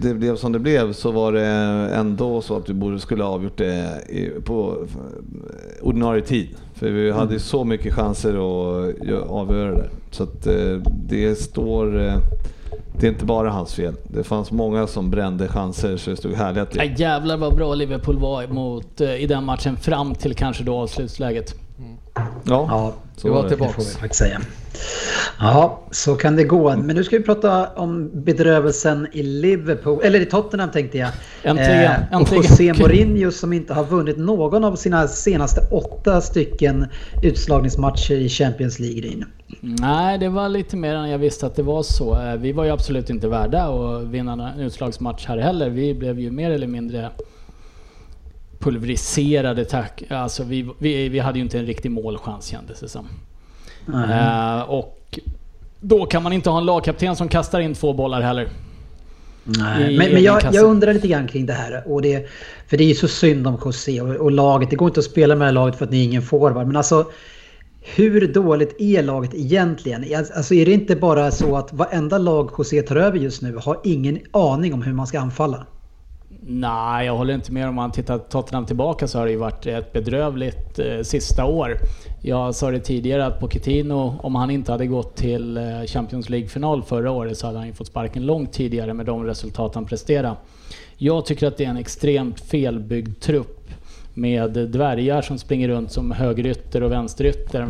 det blev som det blev så var det ändå så att vi borde skulle ha avgjort det i- på eh, ordinarie tid. För vi hade ju så mycket chanser att gö- avgöra det. Så att eh, det står... Det är inte bara hans fel. Det fanns många som brände chanser så det stod härliga till. Ja, jävlar vad bra Liverpool var mot, eh, i den matchen fram till kanske då avslutsläget. Ja, Ja, så var det. det får tillbaks. vi faktiskt säga. Ja, så kan det gå. Men nu ska vi prata om bedrövelsen i Liverpool, eller i Tottenham tänkte jag. Äntligen, och äntligen. José Mourinho som inte har vunnit någon av sina senaste åtta stycken utslagningsmatcher i Champions League. Ryn. Nej, det var lite mer än jag visste att det var så. Eh, Vi var ju absolut inte värda att vinna en utslagsmatch här heller. Vi blev ju mer eller mindre pulveriserade. Tack. Alltså vi, vi, vi hade ju inte en riktig målchans kändes det som. Eh, och då kan man inte ha en lagkapten som kastar in två bollar heller. Nej, men, men jag, jag undrar lite grann kring det här. Och det, för det är ju så synd om José och, och laget. Det går inte att spela med det här laget för att ni är ingen forward. Men alltså, hur dåligt är laget egentligen? Alltså är det inte bara så att varenda lag José tar över just nu har ingen aning om hur man ska anfalla? Nej, jag håller inte med. Om man tittar Tottenham tillbaka så har det ju varit ett bedrövligt eh, sista år. Jag sa det tidigare att Pochettino, om han inte hade gått till eh, Champions League-final förra året så hade han ju fått sparken långt tidigare med de resultat han presterade. Jag tycker att det är en extremt felbyggd trupp med dvärgar som springer runt som högerytter och vänsterytter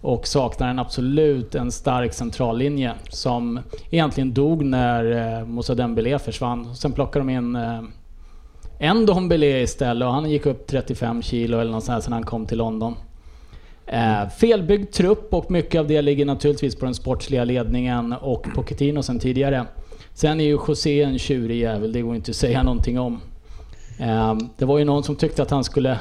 och saknar en absolut en stark centrallinje som egentligen dog när eh, Moussa Dembélé försvann. Sen plockade de in eh, en Dombele istället och han gick upp 35 kilo eller något sånt sen han kom till London. Eh, felbyggd trupp och mycket av det ligger naturligtvis på den sportsliga ledningen och Pochettino sen tidigare. Sen är ju José en tjurig jävel, det går inte att säga någonting om. Eh, det var ju någon som tyckte att han skulle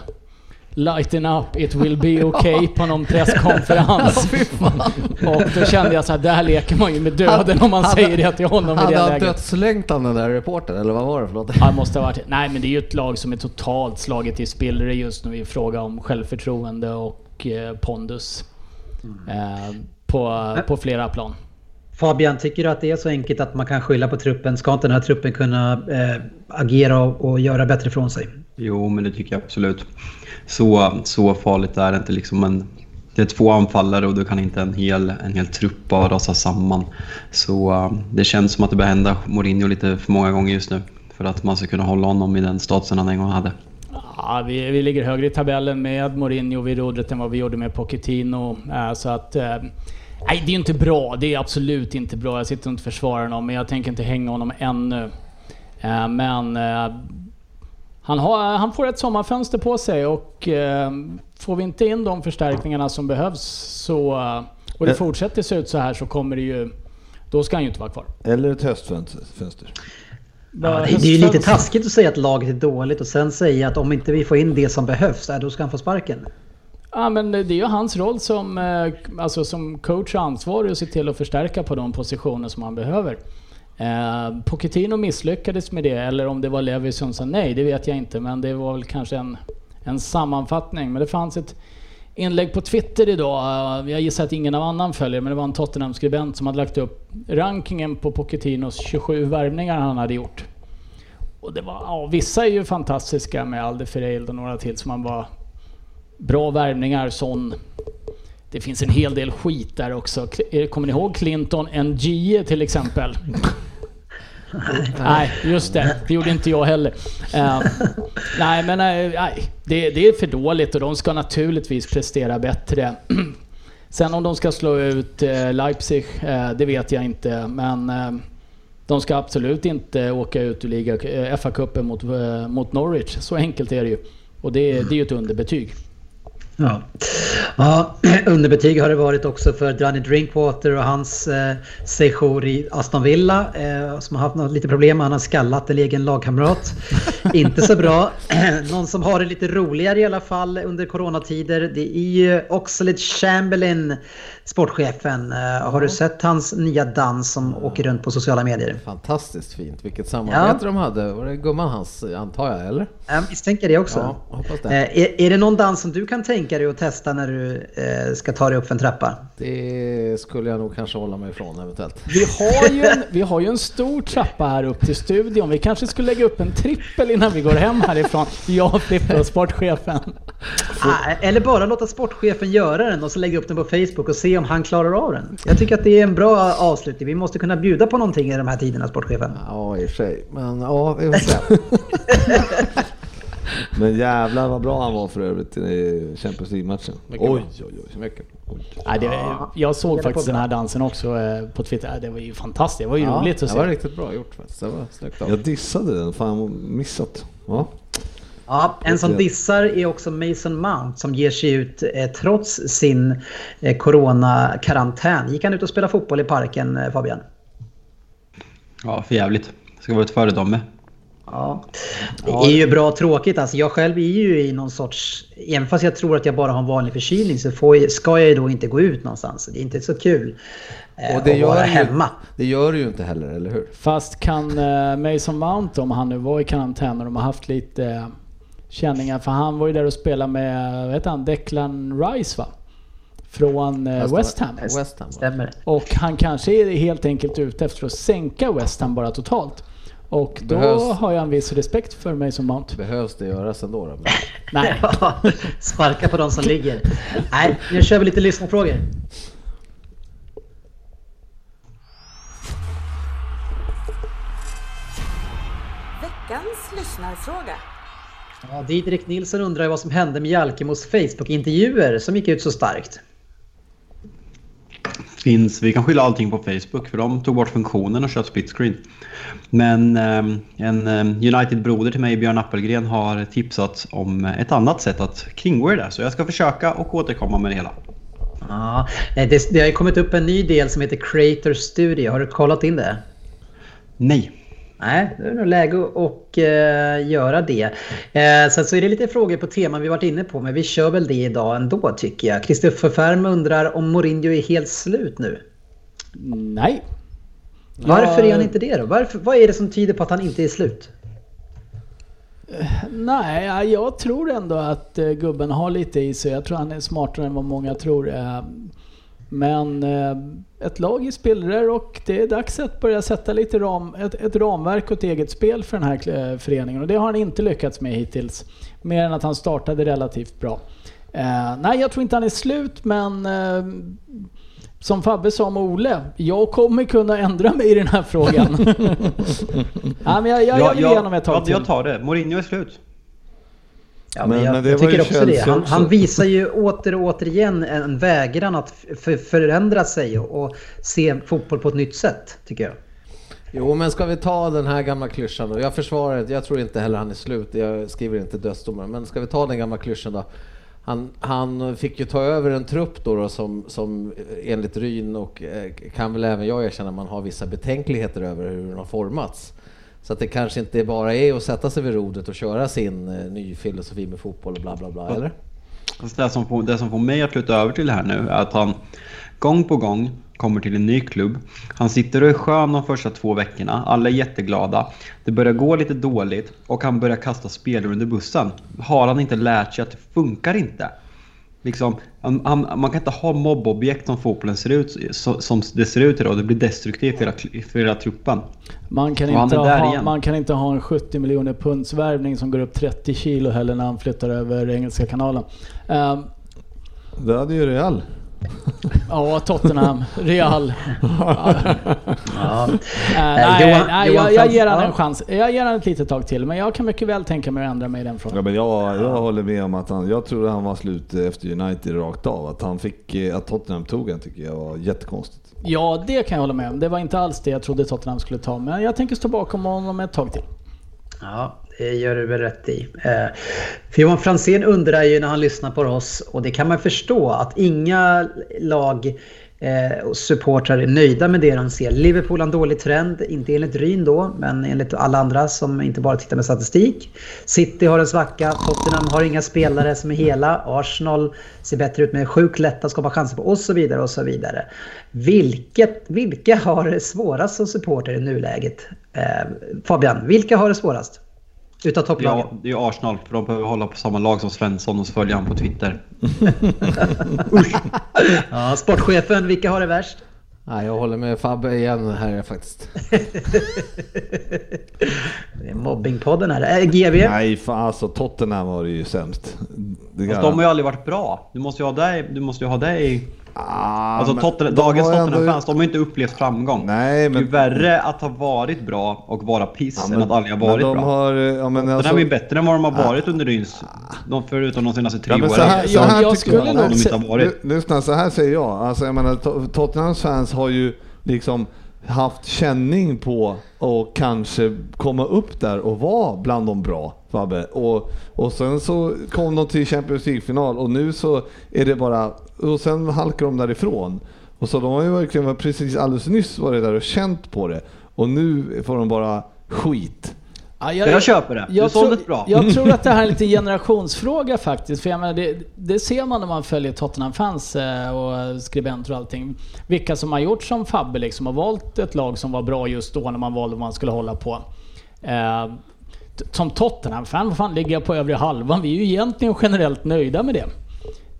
lighten up, it will be okay på någon presskonferens. och då kände jag så här, där leker man ju med döden om man Hade- säger det till honom i Hade det han läget. den där reportern, eller vad var det för något? Det måste ha varit. Nej, men det är ju ett lag som är totalt slaget i spillror just nu i fråga om självförtroende och eh, pondus. Eh, på, på flera plan. Fabian, tycker du att det är så enkelt att man kan skylla på truppen? Ska inte den här truppen kunna eh, agera och, och göra bättre från sig? Jo, men det tycker jag absolut. Så, så farligt är det inte. Liksom en, det är två anfallare och då kan inte en hel, en hel trupp bara rasa samman. Så um, det känns som att det börjar hända Mourinho lite för många gånger just nu. För att man ska kunna hålla honom i den statusen han en gång hade. Ja, vi, vi ligger högre i tabellen med Mourinho vid rodret än vad vi gjorde med Pochettino. Äh, så att... Äh, nej, det är ju inte bra. Det är absolut inte bra. Jag sitter inte och försvarar honom, men jag tänker inte hänga honom ännu. Äh, men... Han, har, han får ett sommarfönster på sig och eh, får vi inte in de förstärkningarna som behövs så... eh, Och det Eh. fortsätter se ut så här så kommer det ju... Då ska han ju inte vara kvar. Eller ett höstfönster. Ja, det, det är ju lite taskigt att säga att laget är dåligt och sen säga att om inte vi får in det som behövs, äh, då ska han få sparken. Ja, men det är ju hans roll som, eh, alltså som coach och ansvarig att se till att förstärka på de positioner som han behöver. Eh, Pochettino misslyckades med det, eller om det var Levi som sa nej, det vet jag inte. Men det var väl kanske en, en sammanfattning. Men det fanns ett inlägg på Twitter idag, eh, jag gissar att ingen av annan följer, men det var en Tottenham-skribent som hade lagt upp rankingen på Pochettinos 27 värvningar han hade gjort. Och det var, ja, vissa är ju fantastiska med Alde Alderfereld och några till som man var bra värvningar, sån. Det finns en hel del skit där också. Eh, kommer ni ihåg Clinton NG till exempel? Nej, just det. Det gjorde inte jag heller. Uh, nej, men eh, nej, det, det är för dåligt och de ska naturligtvis prestera bättre. Sen om de ska slå ut eh, Leipzig, det vet jag inte. Men de ska absolut inte åka ut ur liga, FA-cupen mot, mot Norwich. Så enkelt är det ju. Och det, det är ju ett underbetyg. Ja. ja, underbetyg har det varit också för Danny Drinkwater och hans eh, sejour i Aston Villa eh, som har haft lite problem. Han har skallat en egen lagkamrat. Inte så bra. Någon som har det lite roligare i alla fall under coronatider det är ju Oxlade Chamberlain, sportchefen. Eh, har du sett hans nya dans som åker runt på sociala medier? Fantastiskt fint. Vilket samarbete Ja. de hade. Var det gumman hans, antar jag, eller? Jag misstänker det också. Ja, hoppas det. Eh, är, är det någon dans som du kan tänka dig att testa när du eh, ska ta dig upp för en trappa? Det skulle jag nog kanske hålla mig ifrån eventuellt. Vi har, ju en, vi har ju en stor trappa här upp till studion. Vi kanske skulle lägga upp en trippel innan vi går hem härifrån. Jag, Frippe och sportchefen. Ah, Eller bara låta sportchefen göra den och så lägga upp den på Facebook och se om han klarar av den. Jag tycker att det är en bra avslutning. Vi måste kunna bjuda på någonting i de här tiderna, sportchefen. Ja, i och för sig. Men ja, vi får se. Men jävlar vad bra han var för övrigt i Champions League-matchen. Oj, oj, oj. Mycket. Oj. Nej, det, jag såg faktiskt den här dansen också eh, på Twitter. Det var ju fantastiskt. Det var ju Ja, roligt att det var se. riktigt bra gjort faktiskt. Det var snyggt av Jag dissade den, fan missat. Ja. Ja, en som dissar är också Mason Mount som ger sig ut eh, trots sin eh, corona-karantän. Gick han ut och spelade fotboll i parken, eh, Fabian? Ja, för jävligt. Det ska vara ett föredöme. Ja. Det är ju bra tråkigt. Alltså jag själv är ju i någon sorts... Även fast jag tror att jag bara har en vanlig förkylning så får jag, ska jag ju då inte gå ut någonstans. Det är inte så kul eh, Och det att gör, vara ju, hemma. det gör du ju inte heller, eller hur? Fast kan eh, Mason Mount, om han nu var i karantän och de har haft lite eh, känningar, för han var ju där och spelade med, vad heter han, Declan Rice va? Från eh, West Ham. West Ham. Stämmer. Och han kanske är helt enkelt ute efter att sänka West Ham bara totalt. Och då Behövs- har jag en viss respekt för mig som Mount. Behövs det göras ändå då? Nej. Ja, Sparka på de som ligger. Nej, nu kör vi lite lyssnarfrågor. Veckans lyssnarfråga. Ja, Didrik Nilsson undrar vad som hände med Jalkemos Facebook-intervjuer som gick ut så starkt. finns, vi kan skylla allting på Facebook för de tog bort funktionen och kört split screen. Men eh, en eh, United-broder till mig, Björn Appelgren, har tipsat om ett annat sätt att kringgå det där. Så jag ska försöka och återkomma med det hela. Ja, det, det har kommit upp en ny del som heter Creator Studio. Har du kollat in det? Nej. Nej, det är nog läge att eh, göra det. Eh, sen så är det lite frågor på teman vi varit inne på, men vi kör väl det idag ändå tycker jag. Kristoffer Färm undrar om Mourinho är helt slut nu. Nej. Varför är han inte det då? Varför, vad är det som tyder på att han inte är slut? Nej, ja, jag tror ändå att eh, gubben har lite i sig. Jag tror han är smartare än vad många tror. Eh, men eh, ett lag i spillror och det är dags att börja sätta lite ram, ett, ett ramverk och ett eget spel för den här eh, föreningen. Och det har han inte lyckats med hittills. Mer än att han startade relativt bra. Eh, nej, jag tror inte han är slut, men eh, som Fabbe sa med Ole, jag kommer kunna ändra mig i den här frågan. ja, men jag, jag, jag vill igenom ett tag jag, till. jag tar det. Mourinho är slut. Ja, men, Men- jag, men jag tycker också det. Han, också. han visar ju åter och återigen en vägran att förändra sig och, och se fotboll på ett nytt sätt, tycker jag. Jo, men ska vi ta den här gamla klyschan då? Jag försvarar det, jag tror inte heller han är slut, jag skriver inte dödsdomar. Men ska vi ta den gamla klyschan då? Han, han fick ju ta över en trupp då, då som, som enligt Ryn och eh, kan väl även jag erkänna, man har vissa betänkligheter över hur den har formats. Så att det kanske inte bara är att sätta sig vid rodret och köra sin eh, ny filosofi med fotboll och bla bla bla, eller? Det, som får, det som får mig att flytta över till det här nu är att han gång på gång kommer till en ny klubb. Han sitter och är skön de första två veckorna. Alla är jätteglada. Det börjar gå lite dåligt och han börjar kasta spelare under bussen. Har han inte lärt sig att det funkar inte? Liksom, han, han, man kan inte ha mobbobjekt som fotbollen ser ut, så, som det ser ut idag. Det blir destruktivt för hela, för hela truppen. Man kan, Och inte ha, igen. man kan inte ha en 70 miljoner punds värvning som går upp 30 kilo heller när han flyttar över Engelska kanalen. Ehm, Det hade ju Real. Ja, Tottenham, Real. Ja. Eh, nej, Johan- nej, Johan jag, ger han ja. en chans. Jag ger han ett litet tag till, men jag kan mycket väl tänka mig att ändra mig i den Ja, frågan. men jag, jag håller med om att han, jag trodde han var slut efter United rakt av. Att han fick, eh, att Tottenham tog han tycker jag var jättekonstigt. Ja, det kan jag hålla med om. Det var inte alls det jag trodde Tottenham skulle ta, men jag tänker stå bakom honom ett tag till. Ja, Eh, gör du väl rätt i. Eh, För Johan Franzén undrar ju när han lyssnar på oss, och det kan man förstå, att inga lag eh, och supportrar är nöjda med det de ser. Liverpool har en dålig trend, inte enligt Ryn då, men enligt alla andra som inte bara tittar med statistik. City har en svacka, Tottenham har inga spelare som är hela, Arsenal ser bättre ut med sjukt lätta att skapa chanser på och så vidare och så vidare. Vilket, vilka har det svårast som supporter i nuläget? Eh, Fabian, vilka har det svårast? Utav topplagen? Ja, det är Arsenal, för de behöver hålla på samma lag som Svensson och så följer han på Twitter. Ja, sportchefen, vilka har det värst? Nej, jag håller med Fabbe igen här faktiskt. Det är mobbingpodden här. Äh, GV? Nej, fan alltså Tottenham var det ju sämst. Det Fast de har ju aldrig varit bra. Du måste ju ha det, du måste ju ha det i... Ah, Alltså men Tottenham, de dagens ju ändå- Tottenham-fans, de har ju inte upplevt framgång. Nej, Det är men... värre att ha varit bra och vara piss Ja, än att aldrig ha varit men de bra. Har, ja, men alltså, är ju bättre än vad de har varit under Ryns, de, förutom de senaste tre Ja, men åren. så här, så Jag- här jag skulle nog de inte har varit. Lu- Lyssna, så här säger jag. Alltså, jag menar, To- Tottenhams fans har ju liksom haft känning på och kanske komma upp där och vara bland de bra, Fabbe. Och, och sen så kom de till Champions League-final och nu så är det bara... Och sen halkar de därifrån. Och så de har ju verkligen precis alldeles nyss varit där och känt på det. Och nu får de bara skit. Ja, Jag köper det. Du sålde det bra. Jag tror att det här är lite generationsfråga faktiskt. För jag menar, det, det ser man när man följer Tottenham-fans eh, och skribenter och allting. Vilka som har gjort som Fabbe liksom och valt ett lag som var bra just då när man valde vad man skulle hålla på. Eh, som Tottenham-fan, vad fan ligger jag på övre halvan? Vi är ju egentligen generellt nöjda med det.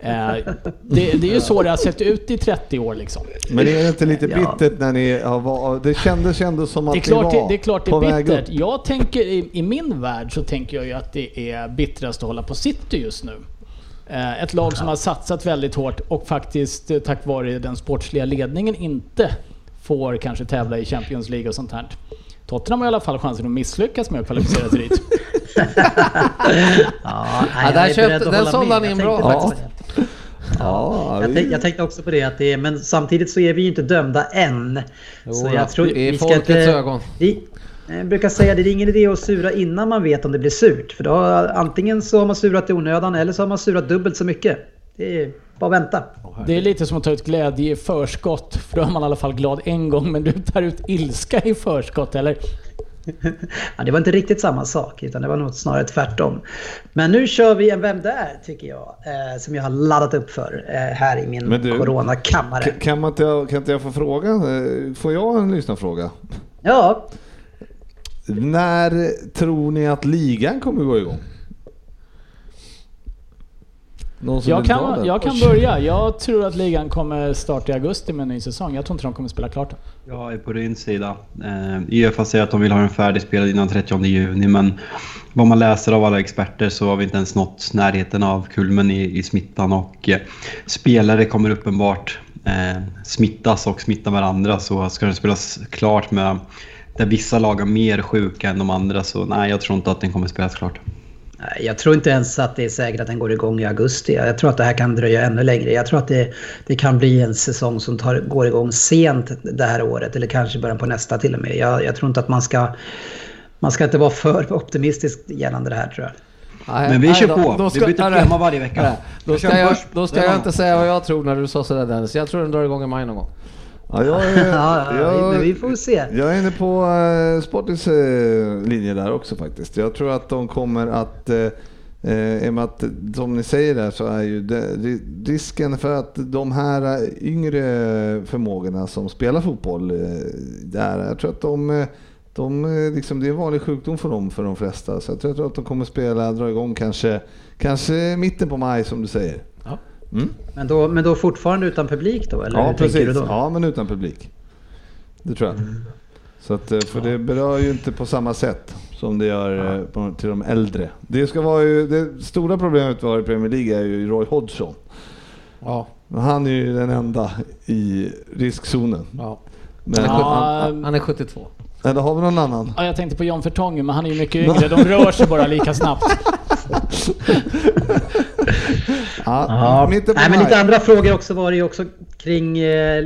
Eh, det, det är ju så det har sett ut i 30 år liksom. Men är det inte lite bittert när ni har var, Det kändes ändå som att Det är klart ni det, var det, är, klart det är bittert. Jag tänker, i, i min värld så tänker jag ju att det är bittrast att hålla på City just nu. Eh, Ett lag som har satsat väldigt hårt och faktiskt eh, tack vare den sportsliga ledningen inte får kanske tävla i Champions League och sånt här. Tottenham har i alla fall chansen att misslyckas med att kvalificera sig dit. Ja, Ja, där köpte- den sålde han in bra. Ja. Ja, Jag, tänk, jag tänkte också på det, att det är, men samtidigt så är vi ju inte dömda än. Jo, så jag tror i vi ska folkets inte, ögon. Vi, jag brukar säga det, det är ingen idé att sura innan man vet om det blir surt. För då, antingen så har man surat i onödan eller så har man surat dubbelt så mycket. Det är bara vänta. Det är lite som att ta ut glädje i förskott, för då är man i alla fall glad en gång, men du tar ut ilska i förskott, eller? Ja, det var inte riktigt samma sak, utan det var nog snarare tvärtom. Men nu kör vi en Vem där? tycker jag. Eh, som jag har laddat upp för eh, här i min Men du- coronakammare. Kan- Kan, man inte, kan inte jag få fråga? Eh, Får jag en lyssnarfråga? Ja, När tror ni att ligan kommer gå igång? Någon som Jag kan, jag kan börja. Jag tror att ligan kommer starta i augusti med en ny säsong. Jag tror inte de kommer spela klart. Jag är på din sida. Eh, Uefa säger att de vill ha den färdigspelad innan 30 juni, men vad man läser av alla experter så har vi inte ens nått närheten av kulmen i, i smittan och eh, spelare kommer uppenbart eh, smittas och smitta varandra så ska den spelas klart med där vissa lag är mer sjuka än de andra så nej, jag tror inte att den kommer spelas klart. Jag tror inte ens att det är säkert att den går igång i augusti. Jag tror att det här kan dröja ännu längre. Jag tror att det, det kan bli en säsong som tar, går igång sent det här året eller kanske början på nästa till och med. Jag, jag tror inte att man ska... Man ska inte vara för optimistisk gällande det här tror jag. Men vi nej, kör då- på. då Vi ska- byter nej, tema varje vecka. nej. Då Vi ska jag, då ska jag inte säga vad jag tror när du sa sådär Dennis. Jag tror den drar igång i maj någon gång. Ja, jag, är, Ja, ja, jag, men vi får se. jag är inne på uh, Sportings eh, linje där också faktiskt. Jag tror att de kommer att, uh, i och med att som ni säger där så är ju det, ri- risken för att de här yngre förmågorna som spelar fotboll, eh, där, jag tror att de, eh, de eh, liksom, det är en vanlig sjukdom för dem för de flesta. Så jag tror att de kommer spela, dra igång kanske, kanske mitten på maj som du säger. Ja. Mm? Men då, men då fortfarande utan publik då? Eller Ja, precis. du då? Ja, men utan publik. Det tror jag. Så att, eh, för det berör ju inte på samma sätt som det gör eh, på, till de äldre. Det, ska vara ju, det stora problemet vi har i Premier League är ju Roy Hodgson. Ja. Han är ju den enda i riskzonen. ja. Men, Han, är, Ja, han, han är 72. Eller har vi någon annan? Ja, jag tänkte på John Vertongen, men han är ju mycket yngre. De rör sig bara lika snabbt. Ja, Ja, Nej, men lite andra frågor också var det ju också kring eh,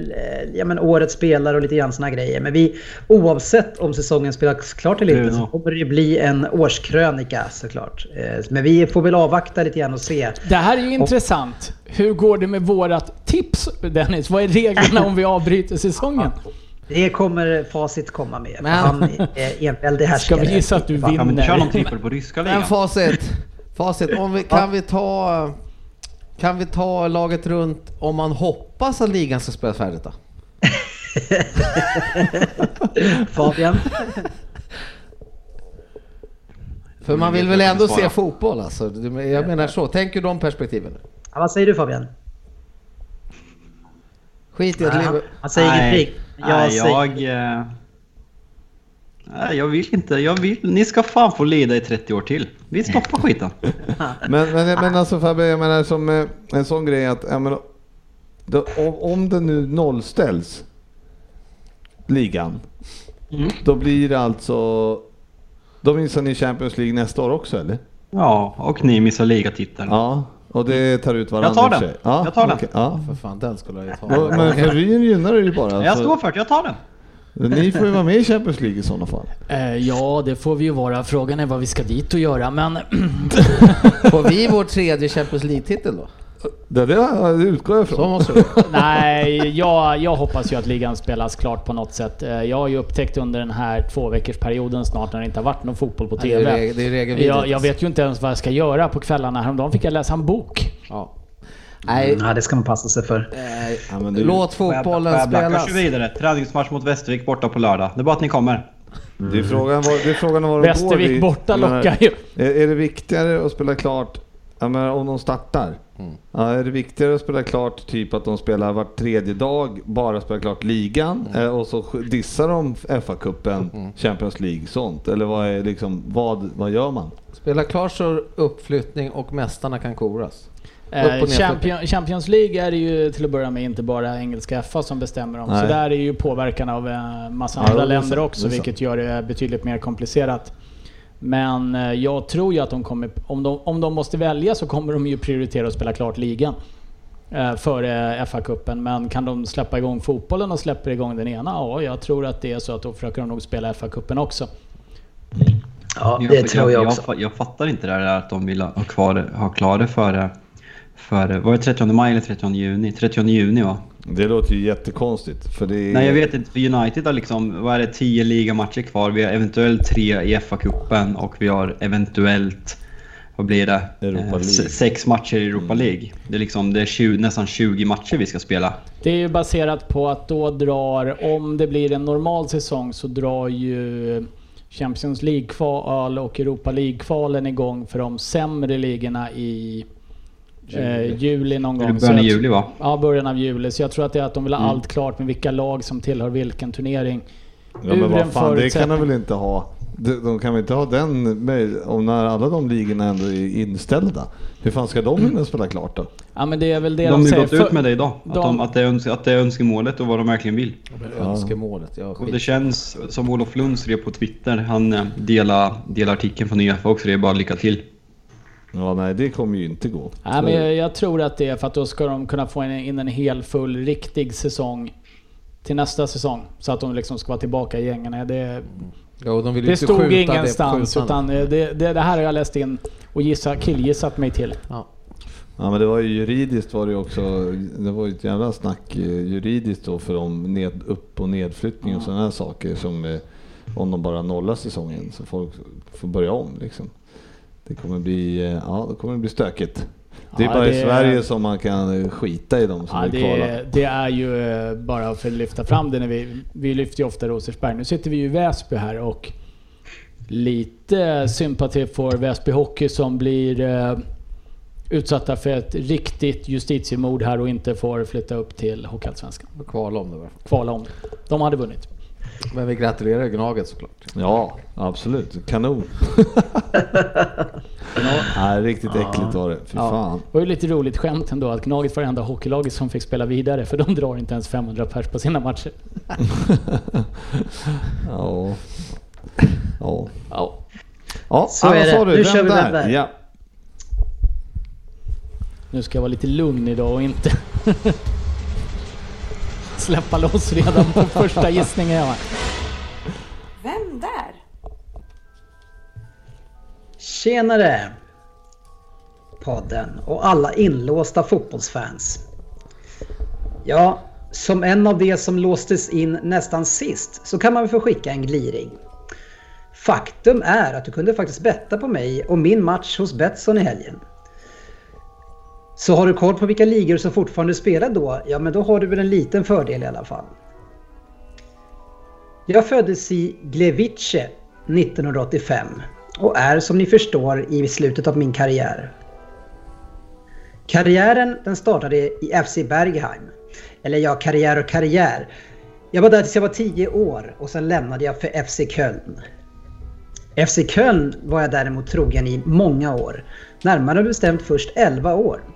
ja, men årets spelare och lite grann såna grejer. Men vi, oavsett om säsongen spelas klart eller inte så kommer det bli en årskrönika såklart. Eh, men vi får väl avvakta lite grann och se. Det här är ju intressant. Hur går det med vårat tips, Dennis? Vad är reglerna om vi avbryter säsongen? Det kommer facit komma med. Men- Men... Han är enväldig härskare. Ska vi gissa att du Fan. Kan vi inte köra någon vinner? trippel på ryska Men ligan? facit. Facit. Om vi, kan, vi ta, kan vi ta laget runt om man hoppas att ligan ska spelas färdigt då? Fabian? För man vill väl ändå se fotboll alltså. Jag menar så. Tänk ur de perspektiven. Ja, vad säger du Fabian? Skit i att Han, Liverpool... han säger ingenting. Jag jag... Nej, jag vill inte. Jag vill, ni ska fan få lida i 30 år till. Vi stoppar skiten. Men, men, men alltså Fabbe, jag menar som eh, en sån grej att jag menar, då, om, det nu nollställs ligan, då blir det alltså... Då missar ni Champions League nästa år också eller? Ja, och ni missar ligatiteln. Ja, och det tar ut varandra Jag tar den. sig. Ja, Jag tar den. Ja. För fan, den skulle jag ju ta. Men för Ryn gynnar det ju bara. Jag står för det, jag tar den. Ni får ju vara med i Champions League i sådana fall. Eh, ja, det får vi ju vara. Frågan är vad vi ska dit och göra, men... Får vi vår tredje Champions League-titel då? Det, det, det utgår jag ifrån. Nej, jag, jag hoppas ju att ligan spelas klart på något sätt. Eh, Jag har ju upptäckt under den här två veckors perioden snart när det inte har varit någon fotboll på Ja, det är TV. det är jag, jag vet ju inte ens vad jag ska göra på kvällarna. Häromdagen fick jag läsa en bok. Ja. Nej, Ja, det ska man passa sig för. nej. Ja, men det- låt fotbollen spelas. Kör vidare. Träningsmatch mot Västervik borta på lördag. Det är bara att ni kommer. Det är frågan var, det är frågan var de går. Västervik Vi- borta menar, lockar ju. Är, är det viktigare att spela klart Ja, men om de startar. Ja, är det viktigare att spela klart, typ att de spelar var tredje dag, bara spela klart ligan eh, och så dissar de FA-cupen, Champions League, sånt? Eller vad, är liksom, vad, vad gör man? Spela klart så uppflyttning och mästarna kan koras. Eh. Champion, Champions League är det ju till att börja med inte bara engelska FA som bestämmer om. Så Nej. där är ju påverkan av eh, massa Ja, andra länder också, vilket gör det betydligt mer komplicerat. Men eh, jag tror ju att de kommer, om de, om de måste välja så kommer de ju prioritera att spela klart ligan. Före FA-cupen. Men kan de släppa igång fotbollen och släpper igång den ena? Ja, jag tror att det är så att då försöker de nog spela FA-cupen också. Ja, det tror jag också. Jag, jag fattar inte det där att de vill ha, kvar, ha klar det före, före... Var det 30 maj eller 30 juni? 30 juni va? Det låter ju jättekonstigt. För det är... Nej jag vet inte, för United har liksom, vad är det, 10 ligamatcher kvar. Vi har eventuellt tre i FA-cupen och vi har eventuellt, vad blir det? Europa Eh, Sex matcher i Europa League. Det är liksom, det är 20, nästan 20 matcher vi ska spela. Det är ju baserat på att då drar, om det blir en normal säsong så drar ju Champions League-kval och Europa League-kvalen igång för de sämre ligorna i eh, juli någon gång. början av jag- juli va? Ja, början av juli. Så jag tror att det är att de vill ha Mm. allt klart med vilka lag som tillhör vilken turnering. Ja, men vad fan, det kan de väl inte ha? De, de kan väl inte ha den om när alla de ligorna ändå är inställda? Hur fan ska de hinna spela klart då? Ja men det är väl det De de, har ju säger. gått ut med det idag. Att, de- de, att, det är öns- att det är önskemålet och vad de verkligen vill. Önskemålet, ja Och det känns som Olof Lund skrev på Twitter. Han eh, delar, delar artikeln från Uefa också. Det är bara lycka till. Ja, nej, det kommer ju inte gå. Nej, men jag, jag tror att det är för att då ska de kunna få in, in en hel full riktig säsong till nästa säsong. Så att de liksom ska vara tillbaka i gängen. Det, Ja, och de det inte stod det ingenstans skjutande. utan eh, det, det, det här har jag läst in och gissa, killgissat mig till. Ja. Ja men det var ju juridiskt var det också, det var ju ett jävla snack eh, juridiskt då för om ned, upp och nedflyttning och sådana här saker som eh, om de bara nollar säsongen så folk får börja om liksom. Det kommer bli, eh, ja det kommer bli stökigt. Det är Ja, bara i det- Sverige som man kan skita i dem som Ja, vill kvala. det, det är ju eh, bara för att lyfta fram det när vi, vi lyfter ju ofta Rosersberg. Nu sitter vi ju i Väsby här och lite sympati för Väsby Hockey som blir eh, utsatta för ett riktigt justitiemord här och inte får flytta upp till Hockeyallsvenskan. Kvala om det va. Kvala om det. De hade vunnit. Men vi gratulerar Gnaget såklart. Ja, absolut. Kanon. Nej, riktigt äckligt var det. Fy Ja. fan. Det var ju lite roligt skämt ändå att Gnaget var det enda hockeylaget som fick spela vidare för de drar inte ens 500 pers på sina matcher. Ja. Ja. Ja. Ja, Så vad är det. du? Nu Vem kör vi där? vem där. Ja. Nu ska jag vara lite lugn idag och inte släppa loss redan på första gissningen jag har. Vem där? Tjenare! Podden och alla inlåsta fotbollsfans. Ja, som en av de som låstes in nästan sist så kan man väl få skicka en gliring. Faktum är att du kunde faktiskt betta på mig och min match hos Betsson i helgen. Så har du koll på vilka ligor som fortfarande spelar då, ja men då har du väl en liten fördel i alla fall. Jag föddes i Glevice 1985 och är som ni förstår i slutet av min karriär. Karriären den startade i FC Bergheim. Eller ja, karriär och karriär. Jag var där tills jag var 10 år och sen lämnade jag för FC Köln. FC Köln var jag däremot trogen i många år. Närmare bestämt först 11 år.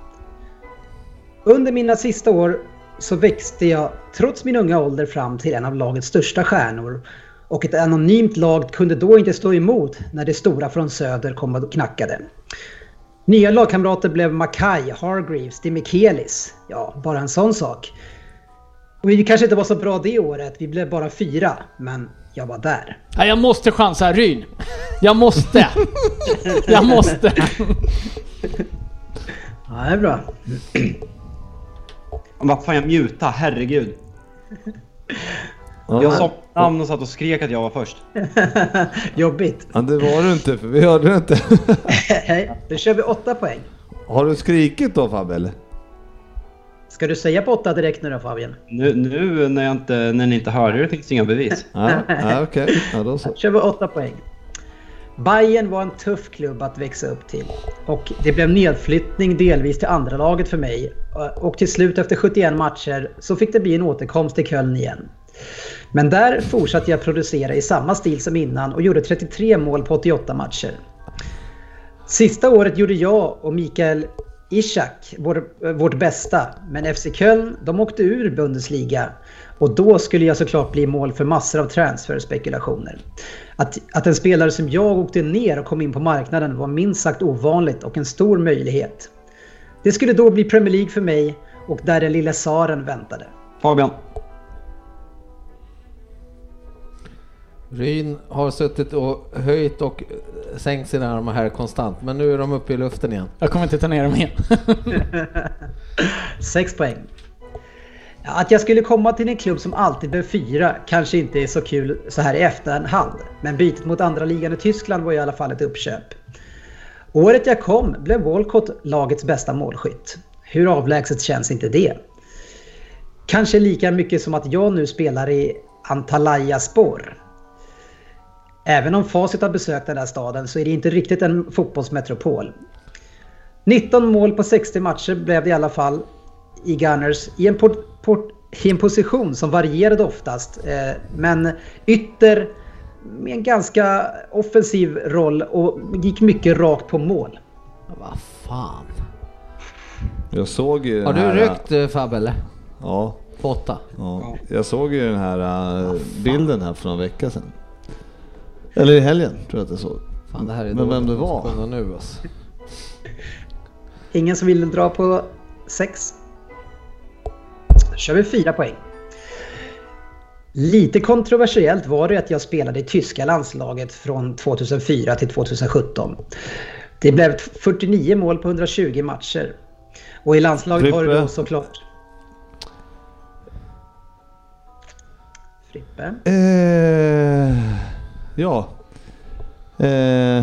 Under mina sista år så växte jag trots min unga ålder fram till en av lagets största stjärnor. Och ett anonymt lag kunde då inte stå emot när det stora från söder kom och knackade. Nya lagkamrater blev Mackay, Hargreaves, Demichelis. Ja, bara en sån sak. Och vi kanske inte var så bra det året, vi blev bara fyra. Men jag var där. Ja, jag måste chansa Ryn. Jag måste. Jag måste. Ja, det är bra. Vad fan jag muta, herregud. Ja, Jag sa namn och satt och skrek att jag var först. Jobbigt. Ja, det var du inte, för vi hörde det inte. Hej, då kör vi åtta poäng. Har du skrikit då Fabbe eller? Ska du säga på åtta direkt nu då Fabian? Nu, nu när, jag inte, när ni inte hörde det finns inga bevis. Ja, ja okej. Ja, då så. kör vi åtta poäng. Bayern var en tuff klubb att växa upp till. Och det blev nedflyttning delvis till andra laget för mig. Och till slut efter 71 matcher så fick det bli en återkomst till Köln igen. Men där fortsatte jag producera i samma stil som innan och gjorde 33 mål på 88 matcher. Sista året gjorde jag och Mikael Ishak vår, vårt bästa, men FC Köln de åkte ur Bundesliga och då skulle jag såklart bli mål för massor av transferspekulationer. Att, att en spelare som jag åkte ner och kom in på marknaden var minst sagt ovanligt och en stor möjlighet. Det skulle då bli Premier League för mig och där den lilla Saren väntade. Fabian. Ryn har suttit och höjt och sänkt sina armar här konstant, men nu är de uppe i luften igen. Jag kommer inte ta ner dem igen. Sex poäng. Att jag skulle komma till en klubb som alltid blev fyra kanske inte är så kul så här i efterhand. Men bytet mot andra ligan i Tyskland var i alla fall ett uppköp. Året jag kom blev Walcott lagets bästa målskytt. Hur avlägset känns inte det? Kanske lika mycket som att jag nu spelar i Antalya Spor. Även om Facit har besökt den här staden så är det inte riktigt en fotbollsmetropol. 19 mål på 60 matcher blev det i alla fall i Gunners i en, port, port, i en position som varierade oftast. Eh, men ytter med en ganska offensiv roll och gick mycket rakt på mål. Vad fan. Jag såg ju Har du här, ryckt eh, Fab eller? Ja, På åtta? ja. Jag såg ju den här äh, bilden här för någon vecka sedan. Eller i helgen tror jag att jag såg. Fan, det här är Men vem det var? nu alltså. Ingen som vill dra på 6? Då kör vi 4 poäng. Lite kontroversiellt var det att jag spelade i tyska landslaget från 2004 till 2017. Det blev 49 mål på 120 matcher. Och i landslaget var det då Frippe. såklart... Frippe? Eh, ja. Eh,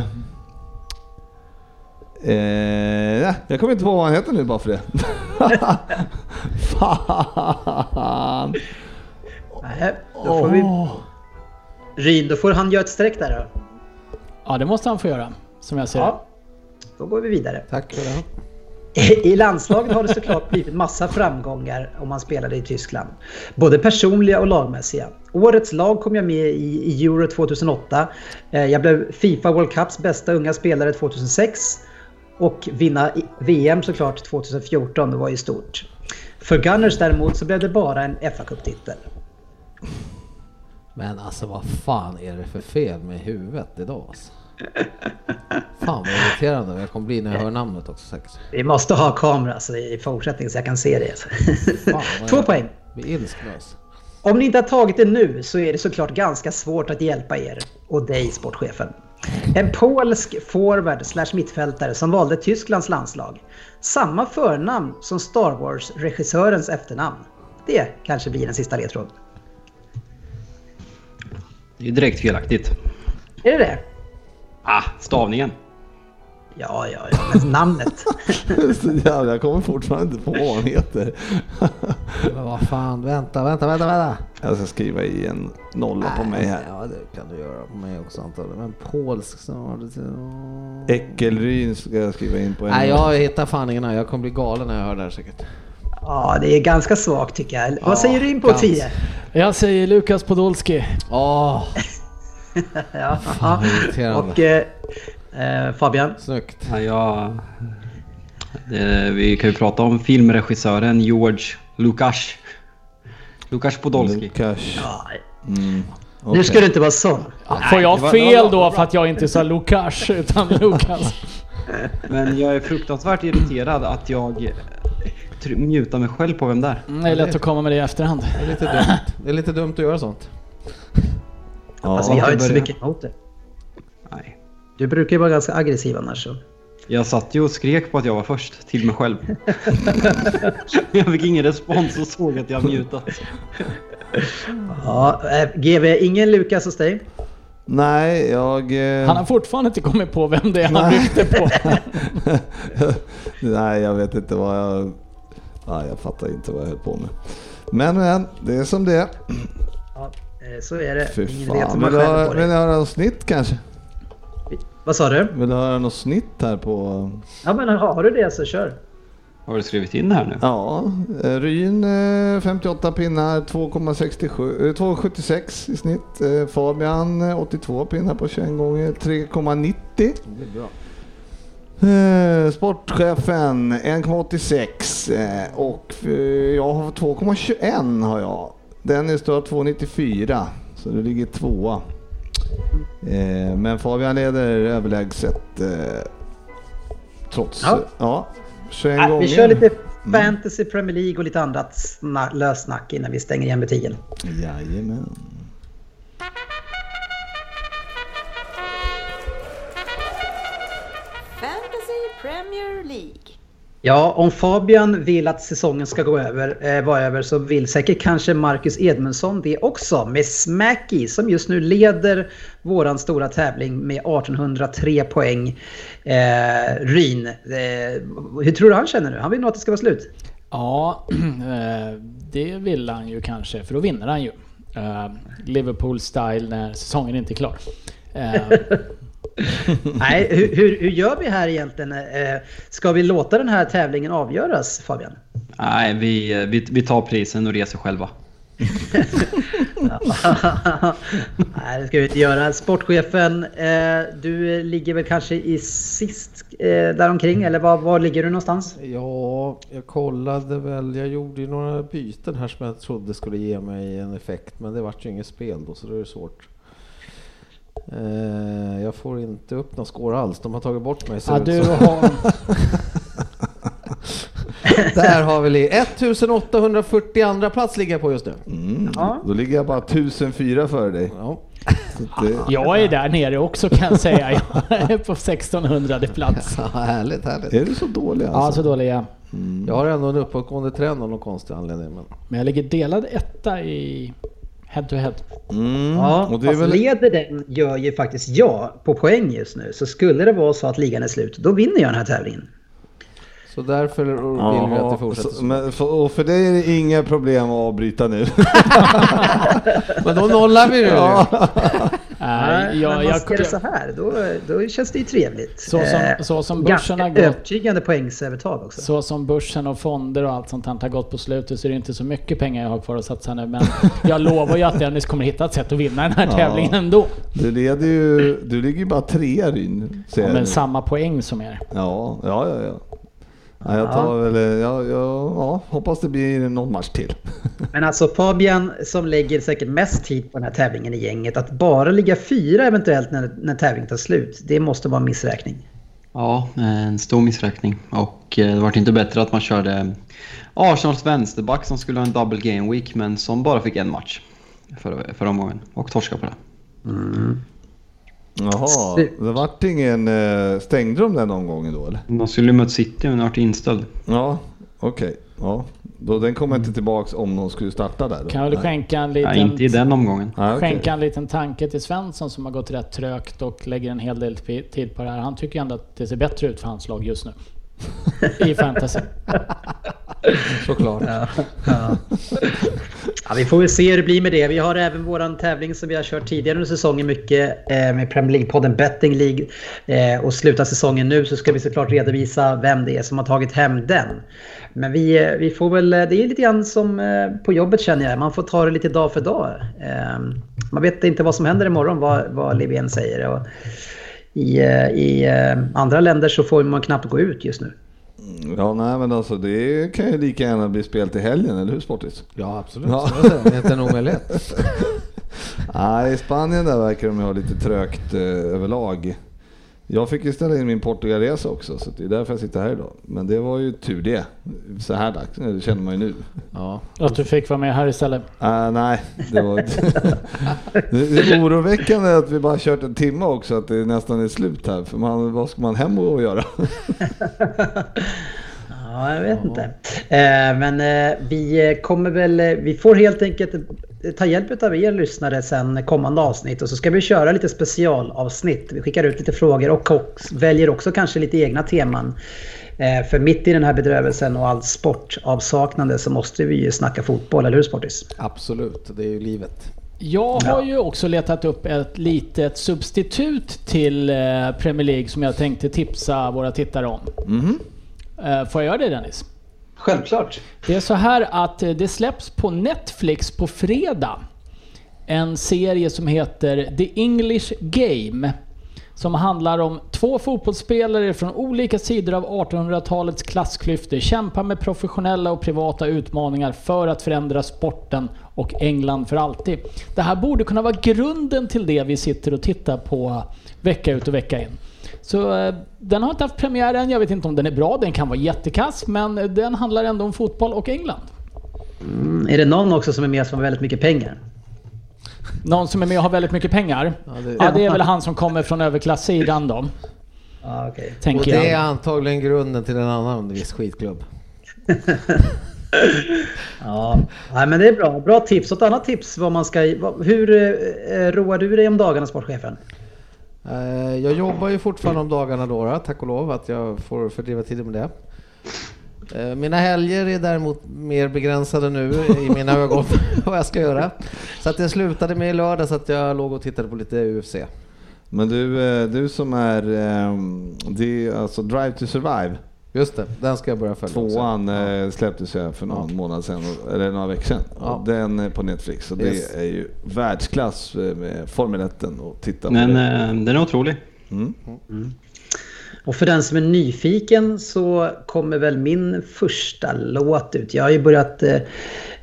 eh, ja, jag kommer inte på vad han heter nu bara för det. Fan. Nej, då får vi... Ryn, då får han göra ett streck där då. Ja, det måste han få göra, som jag ser. Ja, då går vi vidare. Tack för det. I landslaget har det såklart blivit massa framgångar om man spelade i Tyskland. Både personliga och lagmässiga. Årets lag kom jag med i, i Euro 2008. Eh, Jag blev Fifa World Cups bästa unga spelare 2006. Och vinna VM såklart 2014, det var ju stort. För Gunners däremot så blev det bara en fa Cup-titel. Men alltså vad fan är det för fel med huvudet idag alltså? Fan vad irriterande jag kommer bli när jag hör namnet också säkert. Vi måste ha kamera alltså, i fortsättning så jag kan se det. alltså. Fan, Två jag poäng. Ilsklös. Om ni inte har tagit det nu så är det såklart ganska svårt att hjälpa er och dig sportchefen. En polsk forward slash mittfältare som valde Tysklands landslag. Samma förnamn som Star Wars-regissörens efternamn. Det kanske blir den sista ledtråden. Det är direkt felaktigt. Är det det? Ah, stavningen. Ja, ja, ja, men namnet. Så jävla, jag kommer fortfarande inte på vad han heter. Men vad fan, vänta, vänta, vänta, vänta. Jag ska skriva i en nolla på mig här. Ja det kan du göra på mig också antagligen. Men polsk snart. Äckelryn ska jag skriva in på en Nej jag hittar fan ingen. Jag kommer bli galen när jag hör det här säkert. Ja, det är ganska svagt tycker jag. Ja, Vad säger du in på gans. 10? Jag säger Lukas Podolski. Åh, Ja, fan och eh, Fabian? Snyggt. Ja, jag, det, vi kan ju prata om filmregissören George Lukas. Lukas Podolski. Lukas. Ja, Mm. Nu okej. ska du inte vara sån. Får jag var- fel då för att jag inte sa Lukas utan Lukas? Men jag är fruktansvärt irriterad att jag tr- mutar mig själv på vem där. Mm, Det är lätt att komma med det i efterhand. Det är lite dumt. Det är lite dumt att göra sånt. Ja, Alltså vi har inte så mycket emot det. Nej. Du brukar ju vara ganska aggressiv annars. Så. Jag satt ju och skrek på att jag var först till mig själv. jag fick ingen respons och såg att jag mutat. Ja, eh, GV, ingen Lukas hos dig? Nej, jag... eh, Han har fortfarande inte kommit på vem det är han Nej. ryckte på. Nej, jag vet inte vad jag... Nej, jag fattar inte vad jag höll på med. Men, men, det är som det är. Ja, eh, så är det. Fy Ingen vet fan. som Vill har du skäll ha- på vill ni dig. höra något snitt kanske? Vad sa du? Vill du höra något snitt här på... Ja men har du det så kör. Har du skrivit in det här nu? Ja, eh, Ryn eh, 58 pinnar, 2,67 eh, 2,76 i snitt. Eh, Fabian eh, 82 pinnar på 21 gånger, 3,90. Eh, Sportchefen 1,86 eh, och eh, jag har 2,21 har jag. Dennis du har 2,94 så du ligger tvåa. Eh, men Fabian leder överlägset eh, trots... Ja. ja 21 Nej, gånger. vi kör lite fantasy Premier League och lite annat sna- lössnack innan vi stänger igen butiken. Jajamän. Fantasy Premier League. Ja, om Fabian vill att säsongen ska gå över, eh, vara över så vill säkert kanske Marcus Edmundsson det också med Smacky som just nu leder våran stora tävling med 1803 poäng. Eh, Ryn, eh, hur tror du han känner nu? Han vill nog att det ska vara slut. Ja, eh, det vill han ju kanske, för då vinner han ju. Eh, Liverpool-style när säsongen inte är klar. Nej, hur, hur, hur gör vi här egentligen? Eh, Ska vi låta den här tävlingen avgöras Fabian? Nej, vi, eh, vi, vi tar prisen och reser själva. Nej, det ska vi inte göra. Sportchefen, eh, du ligger väl kanske i sist däromkring, eller var, var ligger du någonstans? Ja, jag kollade väl. Jag gjorde ju några byten här som jag trodde skulle ge mig en effekt. Men det vart ju inget spel då, så då är det svårt. Eh, jag får inte upp någon score alls. De har tagit bort mig. ser ja, du har... Där har vi li- 1842 plats ligger jag på just nu. Mm. Ja. Då ligger jag bara 1004 före dig. Ja. Det, Jag är där nere också kan jag säga. Jag är på 1600 plats. Ja, härligt, härligt. är du så dålig Ja, alltså? så dålig är jag. Jag har ändå en uppåtgående trend av någon konstig anledning. Men... Men jag ligger delad etta i head to head. Mm. Ja, och det är fast väl... leder den gör ju faktiskt jag på poäng just nu. Så skulle det vara så att ligan är slut, då vinner jag den här tävlingen. Så därför vill vi att det fortsätter så, men för, och för dig är det inga problem att avbryta nu. Men då nollar vi nu. Nej, Jag, men man jag, ser det så här, då, då känns det ju trevligt. Så som- Eh, så som börsen har gått- övertygande poängsövertag också. Så som börsen och fonder och allt sånt här har gått på slutet så är det inte så mycket pengar jag har kvar att satsa nu. Men jag lovar ju att Dennis kommer hitta ett sätt att vinna den här Ja. tävlingen ändå. Du leder ju... Du ligger ju bara trea Ryn. Ja, men samma poäng som er. Ja, ja, ja. ja. Ja, jag tar väl... Ja, ja, ja, hoppas det blir någon match till. Men alltså Fabian som lägger säkert mest tid på den här tävlingen i gänget, att bara ligga fyra eventuellt när, när tävlingen tar slut, det måste vara en missräkning. Ja, en stor missräkning. Och eh, det var inte bättre att man körde Arsenals vänsterback som skulle ha en double game week men som bara fick en match förra, förra omgången och torska på det. Jaha, det vart ingen... eh, Stängde de den omgången då eller? De skulle ju mött City men vart inställd. Ja, okej. Ja. Då, den kommer inte tillbaks om de skulle starta där då? Kan väl Nej. skänka en Nej, liten... inte i den omgången. Nej. Skänka en liten tanke till Svensson som har gått rätt trögt och lägger en hel del tid på det här. Han tycker ändå att det ser bättre ut för hans lag just nu. I fantasy. Såklart. Ja. Ja ja, vi får väl se hur det blir med det. Vi har även vår tävling som vi har kört tidigare under säsongen mycket eh, med Premier League-podden Betting League. Eh, och slutar säsongen nu så ska vi såklart redovisa vem det är som har tagit hem den. Men vi, eh, vi får väl, eh, det är lite grann som eh, på jobbet känner jag. Man får ta det lite dag för dag. Eh, man vet inte vad som händer imorgon, vad, vad Livén säger. Och i, eh, I eh, andra länder så får man knappt gå ut just nu. Ja, nej men alltså det kan ju lika gärna bli spel till helgen, eller hur Sportis? Ja, absolut. Ja. Det. Är inte nog lätt. Nej, i Spanien där verkar de ha lite trögt eh, överlag. Jag fick ju ställa in min Portugalresa också, så det är därför jag sitter här idag. Men det var ju tur det. Så här dags, det känner man ju nu. Ja. Att du fick vara med här istället. Uh, nej, det var det är oroväckande att vi bara kört en timme också, att det nästan är slut här. För man, vad ska man hem och göra? Ja, jag vet inte. Eh, men eh, vi kommer väl, eh, vi får helt enkelt ta hjälp av er lyssnare sen kommande avsnitt och så ska vi köra lite specialavsnitt. Vi skickar ut lite frågor och, och väljer också kanske lite egna teman. Eh, för mitt i den här bedrövelsen och allt sportavsaknande så måste vi ju snacka fotboll, eller hur Sportis? Absolut, det är ju livet. Jag har ju också letat upp ett litet substitut till eh, Premier League som jag tänkte tipsa våra tittare om. Eh, Får jag göra det Dennis? Självklart. Det är så här att eh, det släpps på Netflix på fredag. En serie som heter The English Game. Som handlar om två fotbollsspelare från olika sidor av 1800-talets klassklyftor kämpar med professionella och privata utmaningar för att förändra sporten och England för alltid. Det här borde kunna vara grunden till det vi sitter och tittar på vecka ut och vecka in. Så eh, den har inte haft premiär än, jag vet inte om den är bra, den kan vara jättekass, men den handlar ändå om fotboll och England. Mm, är det någon också som är med som har väldigt mycket pengar? Någon som är med och har väldigt mycket pengar? Ja, det- det, är väl han som kommer från överklassidan då, Ja, okej. Och det är antagligen grunden till en annan viss skitklubb. Ja, Nej, men det är bra. Bra tips. Och ett annat tips vad man ska... Hur eh, roar du dig om dagarna, sportchefen? Eh, Jag jobbar ju fortfarande om dagarna då, tack och lov att jag får fördriva tiden med det. Eh, Mina helger är däremot mer begränsade nu i mina ögon vad jag ska göra. Så att det slutade med i lördags att jag låg och tittade på lite UFC. Men du, eh, du som är, ehm, det är alltså Drive to Survive. Just det, den ska jag börja följa också. Tvåan eh, släpptes ju för någon månad sedan, eller några veckor sedan. Ja. Och Den är på Netflix och Yes. det är ju världsklass eh, med Formel 1 och titta på Men det. eh, den är otrolig. Mm. Och för den som är nyfiken så kommer väl min första låt ut. Jag har ju börjat... Eh,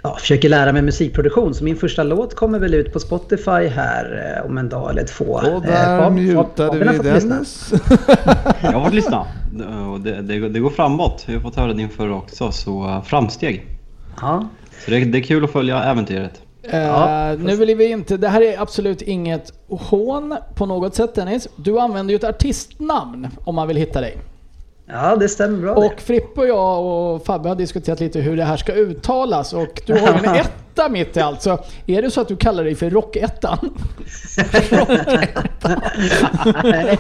ja, försöker lära mig musikproduktion. Så min första låt kommer väl ut på Spotify här eh, om en dag eller två. Och Eh, där Fab- mutade vi fått lyssna. Dennis. Jag har fått lyssna. Och det, det, det går framåt. Vi har fått höra din förra också, så eh, framsteg. Ja. Så det, det är kul att följa äventyret. Eh, nu vill vi inte, det här är absolut inget hån på något sätt Dennis. Du använder ju ett artistnamn om man vill hitta dig. ja, det stämmer bra Och Frippe och jag och Fabbe har diskuterat lite hur det här ska uttalas och du har ju en etta mitt i allt. Så är det så att du kallar dig för Rockettan? Nej,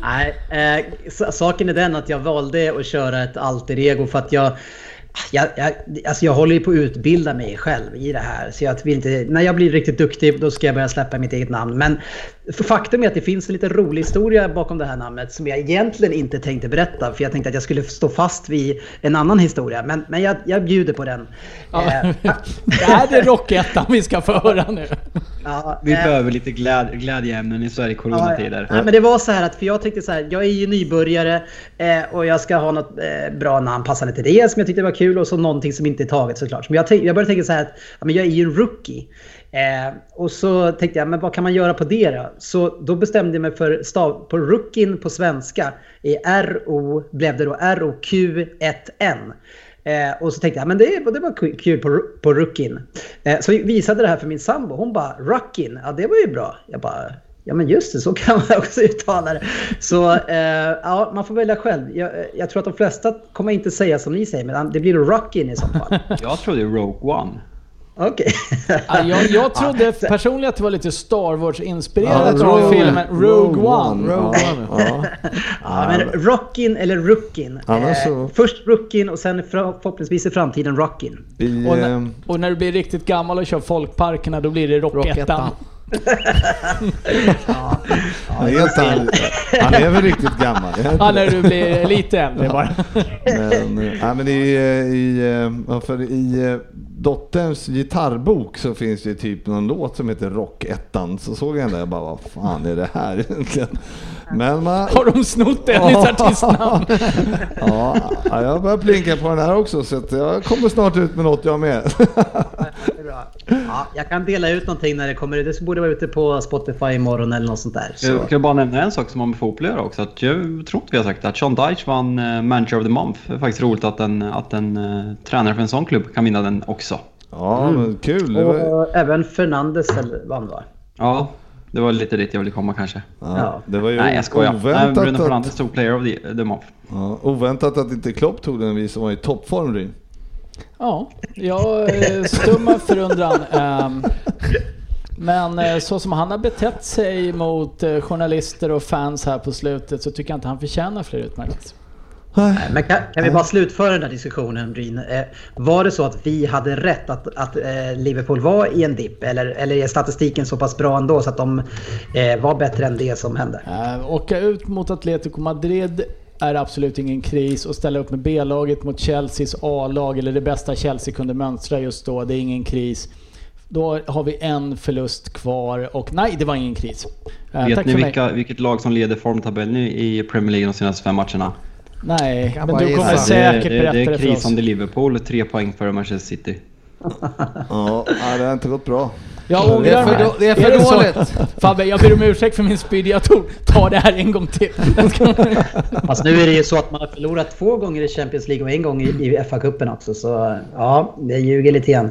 Nej eh, saken är den att jag valde att köra ett alter ego för att jag jag, jag, alltså jag håller ju på att utbilda mig själv i det här. Så jag vill inte, när jag blir riktigt duktig då ska jag börja släppa mitt eget namn. Men faktum är att det finns en lite rolig historia bakom det här namnet som jag egentligen inte tänkte berätta. För jag tänkte att jag skulle stå fast vid en annan historia. Men, men jag, jag bjuder på den. Ja. Eh, är det Rockettan vi ska få höra nu? ja, Vi eh, behöver lite gläd, glädjeämnen i Sverige i coronatider. Ja, men det var så här att för jag tänkte så här, jag är ju nybörjare eh, och jag ska ha något eh, bra namn passande till det som jag tyckte var kul och så någonting som inte är taget såklart. Men jag, jag började tänka så här att ja, men jag är ju en rookie. Eh, och så tänkte jag, men vad kan man göra på det då? Så då bestämde jag mig för stav på rookien på svenska. I R-O blev det då R-O-Q-1-N. Eh, och så tänkte jag, men det, det var kul- på, på rookien. Eh, så visade det här för min sambo. Hon bara, rookin, ja det var ju bra. Jag bara, Ja men just det, så kan man också uttala det. Så eh, ja, man får välja själv. Jag, eh, jag tror att de flesta kommer inte säga som ni säger, men det blir Rockin i så fall. Jag trodde Rogue One. Okej. Ja, jag, jag trodde personligen att det var lite Star Wars-inspirerat Ja, från Rogue- filmen Rogue One. Rogue Ja, One. ja. Ja, men Rockin eller Rookin. Eh, först Rookin och sen för- förhoppningsvis i framtiden Rockin. I, Och, ehm, när, och när du blir riktigt gammal och kör folkparkerna då blir det Rockettan. Rockettan. han, är inte, han, han är väl riktigt gammal? Ja, det? när du blir lite äldre bara. Men, eh, ja, men i, eh, i, eh, ja, för i dotterns gitarrbok så finns det ju typ någon låt som heter Rockettan. Så såg jag den där och bara, vad fan är det här egentligen? Men man, Har de snott Dennis artistnamn? ja, ja, jag börjar plinka på den här också så att jag kommer snart ut med något jag med. Ja, jag kan dela ut någonting när det kommer ut. Det borde vara ute på Spotify imorgon eller något sånt där. Så. Jag kan bara nämna en sak som har med fotboll göra också. Att jag tror inte vi har sagt att Sean Dyche vann eh, Manager of the Month. Det är faktiskt roligt att en, att en uh, tränare för en sån klubb kan vinna den också. Ja, men kul. Det var, Och även Fernandes vann va? Ja, det var lite dit jag ville komma kanske. ja, det var ju Nej, jag skojar. Nej, oväntat, Bruno att, Fernandes tog Player of the, the Month. ja, oväntat att inte Klopp tog den, vi som var i toppform Ryn. Ja, jag eh, stummar förundran. Ehm, Men eh, så som han har betett sig mot eh, journalister och fans här på slutet så tycker jag inte han förtjänar fler utmärkelser. Men kan, kan vi bara slutföra den här diskussionen, Bryn? Eh, var det så att vi hade rätt att, att eh, Liverpool var i en dipp? Eller, eller är statistiken så pass bra ändå så att de eh, var bättre än det som hände? Åka ut mot Atletico Madrid är absolut ingen kris och ställa upp med B-laget mot Chelseas A-lag, eller det bästa Chelsea kunde mönstra just då, det är ingen kris. Då har vi en förlust kvar och nej, det var ingen kris. Vet tack ni vilka, vilket lag som leder formtabellen i Premier League de senaste fem matcherna? Nej, men du kommer gissa. säkert det, det, berätta det det är oss. krisande Liverpool, tre poäng före Manchester City. Ja, det har inte gått bra. Jag Det är ångrar för, mig. då, det är för det så? dåligt. Fabbe, jag ber om ursäkt för min spydiga ton. Ta det här en gång till. Fast nu är det ju så att man har förlorat två gånger i Champions League och en gång i, i FA-cupen också. Så ja, det ljuger lite grann.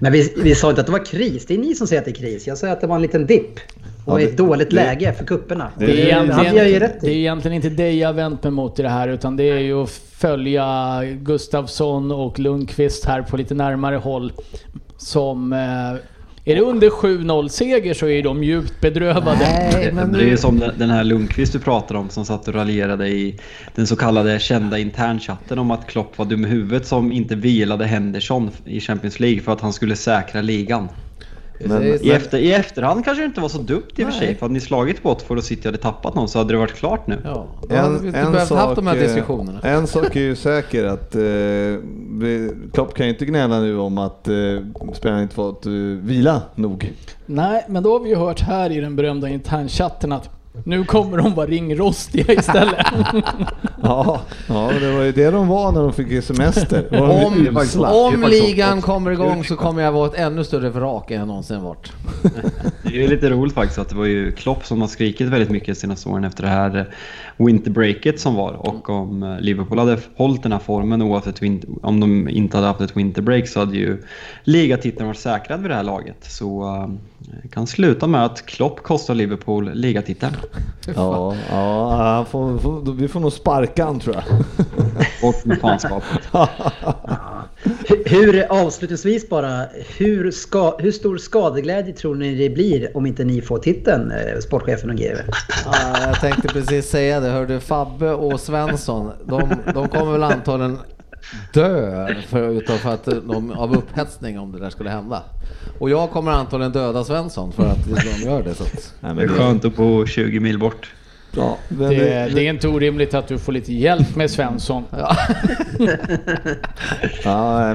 Men vi, vi sa inte att det var kris. Det är ni som säger att det är kris. Jag säger att det var en liten dipp. Och Ja, ett det- dåligt det- läge för kupperna. det- Det är, Det jag ju det är egentligen inte dig jag vänt mig mot i det här utan det är ju att följa Gustafsson och Lundqvist här på lite närmare håll. Som... Eh, är det under 7-0 seger så är de djupt bedrövade. Nej, Det, men det är som den- den här Lundqvist du pratar om som satt och raljerade i den så kallade kända internchatten om att Klopp var dum i huvudet som inte vilade Henderson i Champions League för att han skulle säkra ligan. Men- I, efter, I efterhand kanske det inte var så dumt i och för sig. För hade ni slagit Watford och City hade tappat någon så hade det varit klart nu. Ja, då hade vi inte behövt haft de här eh, diskussionerna. En sak är ju säker att eh, Klopp kan ju inte gnälla nu om att eh, spelarna inte fått eh, vila nog. Nej, men då har vi ju hört här i den berömda internchatten att nu kommer de vara ringrostiga istället. Ja, ja, det var ju det de var när de fick semester. Om, om ligan kommer igång så kommer jag vara ett ännu större vrak än jag någonsin varit. Det är lite roligt faktiskt att det var ju Klopp som har skrikit väldigt mycket senaste åren efter det här winterbreaket som var. Och om Liverpool hade hållit den här formen oavsett om de inte hade haft ett winterbreak så hade ju ligatiteln varit säkrad vid det här laget. Så eh, det kan sluta med att Klopp kostar Liverpool ligatiteln. Ja, ja får, får, vi får nog sparka han tror jag. Bort med fanskapet. Hur, avslutningsvis bara, hur, ska, hur stor skadeglädje tror ni det blir om inte ni får titeln, eh, sportchefen och GW? Ja, jag tänkte precis säga det. Hörde Fabbe och Svensson, de, de kommer väl antagligen dö för, utav för att de, av upphetsning om det där skulle hända. Och jag kommer antagligen döda Svensson för att de gör det. Så att, Nej, Det är skönt att bo 20 mil bort. Ja, men Det, det, det är inte orimligt att du får lite hjälp med Svensson. ja.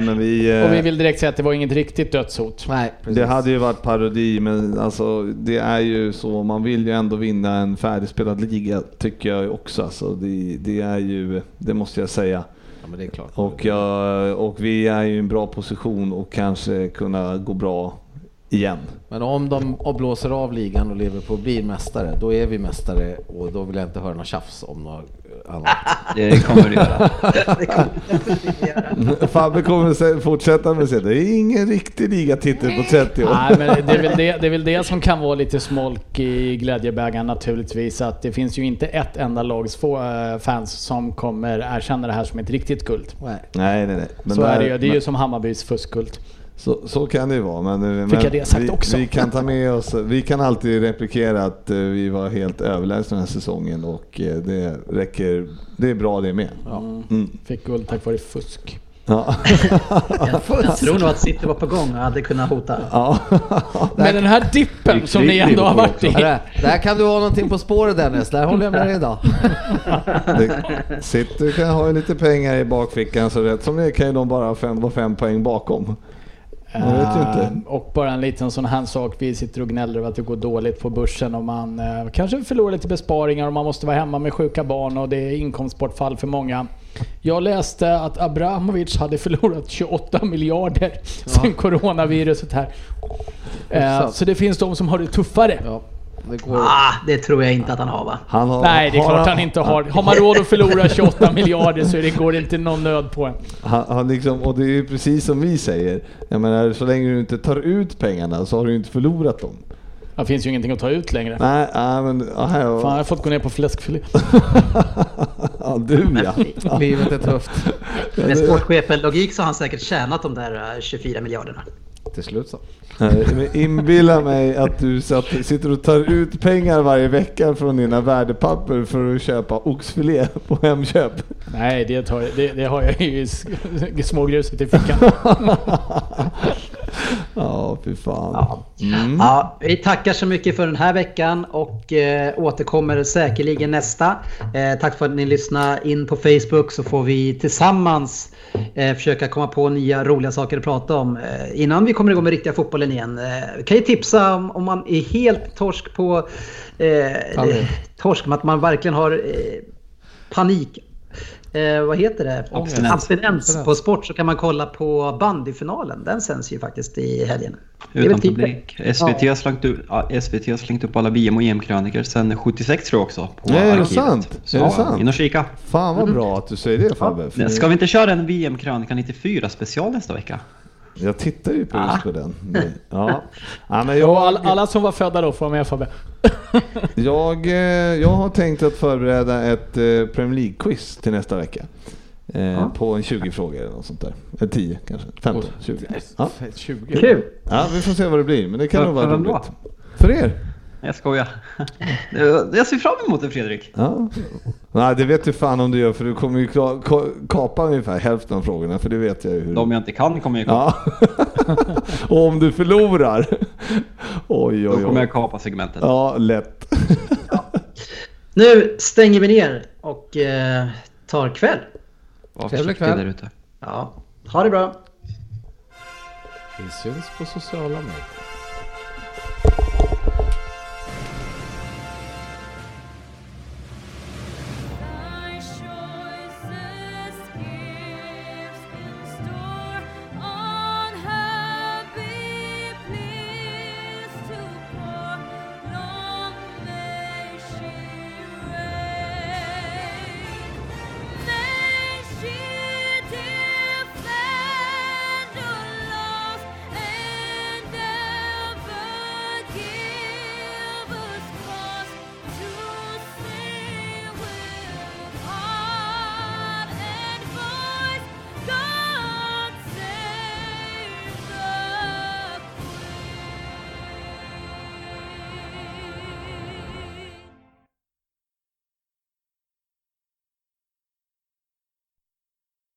men vi... eh, Och vi vill direkt säga att det var inget riktigt dödshot. Nej, precis. Det hade ju varit parodi, men alltså det är ju så. Man vill ju ändå vinna en färdigspelad liga, tycker jag också. Alltså, det, det är ju, det måste jag säga. Ja. Och, jag, och vi är ju i en bra position och kanske kunna gå bra igen. Men om de blåser av ligan och Liverpool blir mästare, då är vi mästare och då vill jag inte höra något tjafs om något annat. Det kommer det göra. Fabbe kommer fortsätta med att säga det är ingen riktig ligatitel på 30 år. Nej, men det är, väl det, det är väl det som kan vara lite smolk i glädjebägaren naturligtvis. Att det finns ju inte ett enda lags äh, fans som kommer erkänna det här som ett riktigt guld. Nej. Nej, nej. Men så är där- det ju. Det är men- ju som Hammarbys fuskguld. Så, så kan det ju vara. Men, Fick men jag det sagt vi, också? vi kan ta med oss, vi kan alltid replikera att eh, vi var helt överlägsna den här säsongen och eh, det räcker, det är bra det med. Mm. Fick guld tack vare fusk. Ja. Jag, tror nog att City var på gång och hade kunnat hota. ja. Men den här dippen som ni ändå har varit i. Där, där kan du ha någonting på spåret Dennis, där håller jag med dig idag. Det, City kan ha ju lite pengar i bakfickan så rätt som det kan ju de bara ha fem, vara fem poäng bakom. Man vet ju inte. Och bara en liten sån här sak. Vi sitter och gnäller över att det går dåligt på börsen och man eh, kanske förlorar lite besparingar och man måste vara hemma med sjuka barn och det är inkomstbortfall för många. Jag läste att Abramovic hade förlorat 28 miljarder sen coronaviruset här. Eh, så det finns de som har det tuffare. Ja, det går. Ah, det tror jag inte att han har va? Han har, Nej, det är har klart han inte har. Har man råd att förlora 28 miljarder så det, går det inte någon nöd på en. Han, han liksom, och det är ju precis som vi säger. Jag menar, så länge du inte tar ut pengarna så har du inte förlorat dem. Det finns ju ingenting att ta ut längre. Nej, nej men... Ja, här, Fan, jag har fått gå ner på fläskfilé. ja, du ja. Livet är tufft. Med sportchefen logik så har han säkert tjänat de där eh, 24 miljarderna. till slut så. Inbilla mig att du satt, sitter och tar ut pengar varje vecka från dina värdepapper för att köpa oxfilé på Hemköp. Nej, det, tar, det, det har jag ju i smågruset i fickan. Ja, fy fan. Ja. Mm. Ja, vi tackar så mycket för den här veckan och eh, återkommer säkerligen nästa. Eh, tack för att ni lyssnade in på Facebook så får vi tillsammans eh, försöka komma på nya roliga saker att prata om eh, innan vi kommer igång med riktiga fotbollen igen. Eh, kan ju tipsa om, om man är helt torsk på eh, torsk, med att man verkligen har eh, panik. Eh, vad heter det? Abstinens. Abstinens på sport så kan man kolla på bandyfinalen. Den sänds ju faktiskt i helgen. Utan typ- publik. SVT, har slängt upp, ja, SVT har slängt upp alla VM och EM-krönikor sen 76 tror jag också. På Nej, är det sant? Så, Är det sant? In och kika. Fan vad bra att du säger det Fabbe. för Ska vi inte köra en VM-krönika 94 special nästa vecka? Jag tittar ju på Ah. just på den. Ja. Ja, men jag, alla som var födda då får vara med Fabbe. jag, eh, jag har tänkt att förbereda ett eh, Premier League-quiz till nästa vecka. Eh, På en 20 frågor eller något sånt där. Eller 10 kanske. 15, 20. Ja. 20. Kul! ja, vi får se vad det blir. Men det kan nog vara roligt. För er? Jag skojar. Jag ser fram emot det Fredrik. Ja. Nej, det vet du fan om du gör för du kommer ju kapa ungefär hälften av frågorna för det vet jag ju hur. De jag inte kan kommer jag kapa. Ja. Och om du förlorar. Oj, Då oj, kommer oj. jag kapa segmentet. Ja, lätt. Nu stänger vi ner och eh, tar kväll. Var Trevlig kväll. där ute. Ja, ha det bra! Vi syns på sociala medier.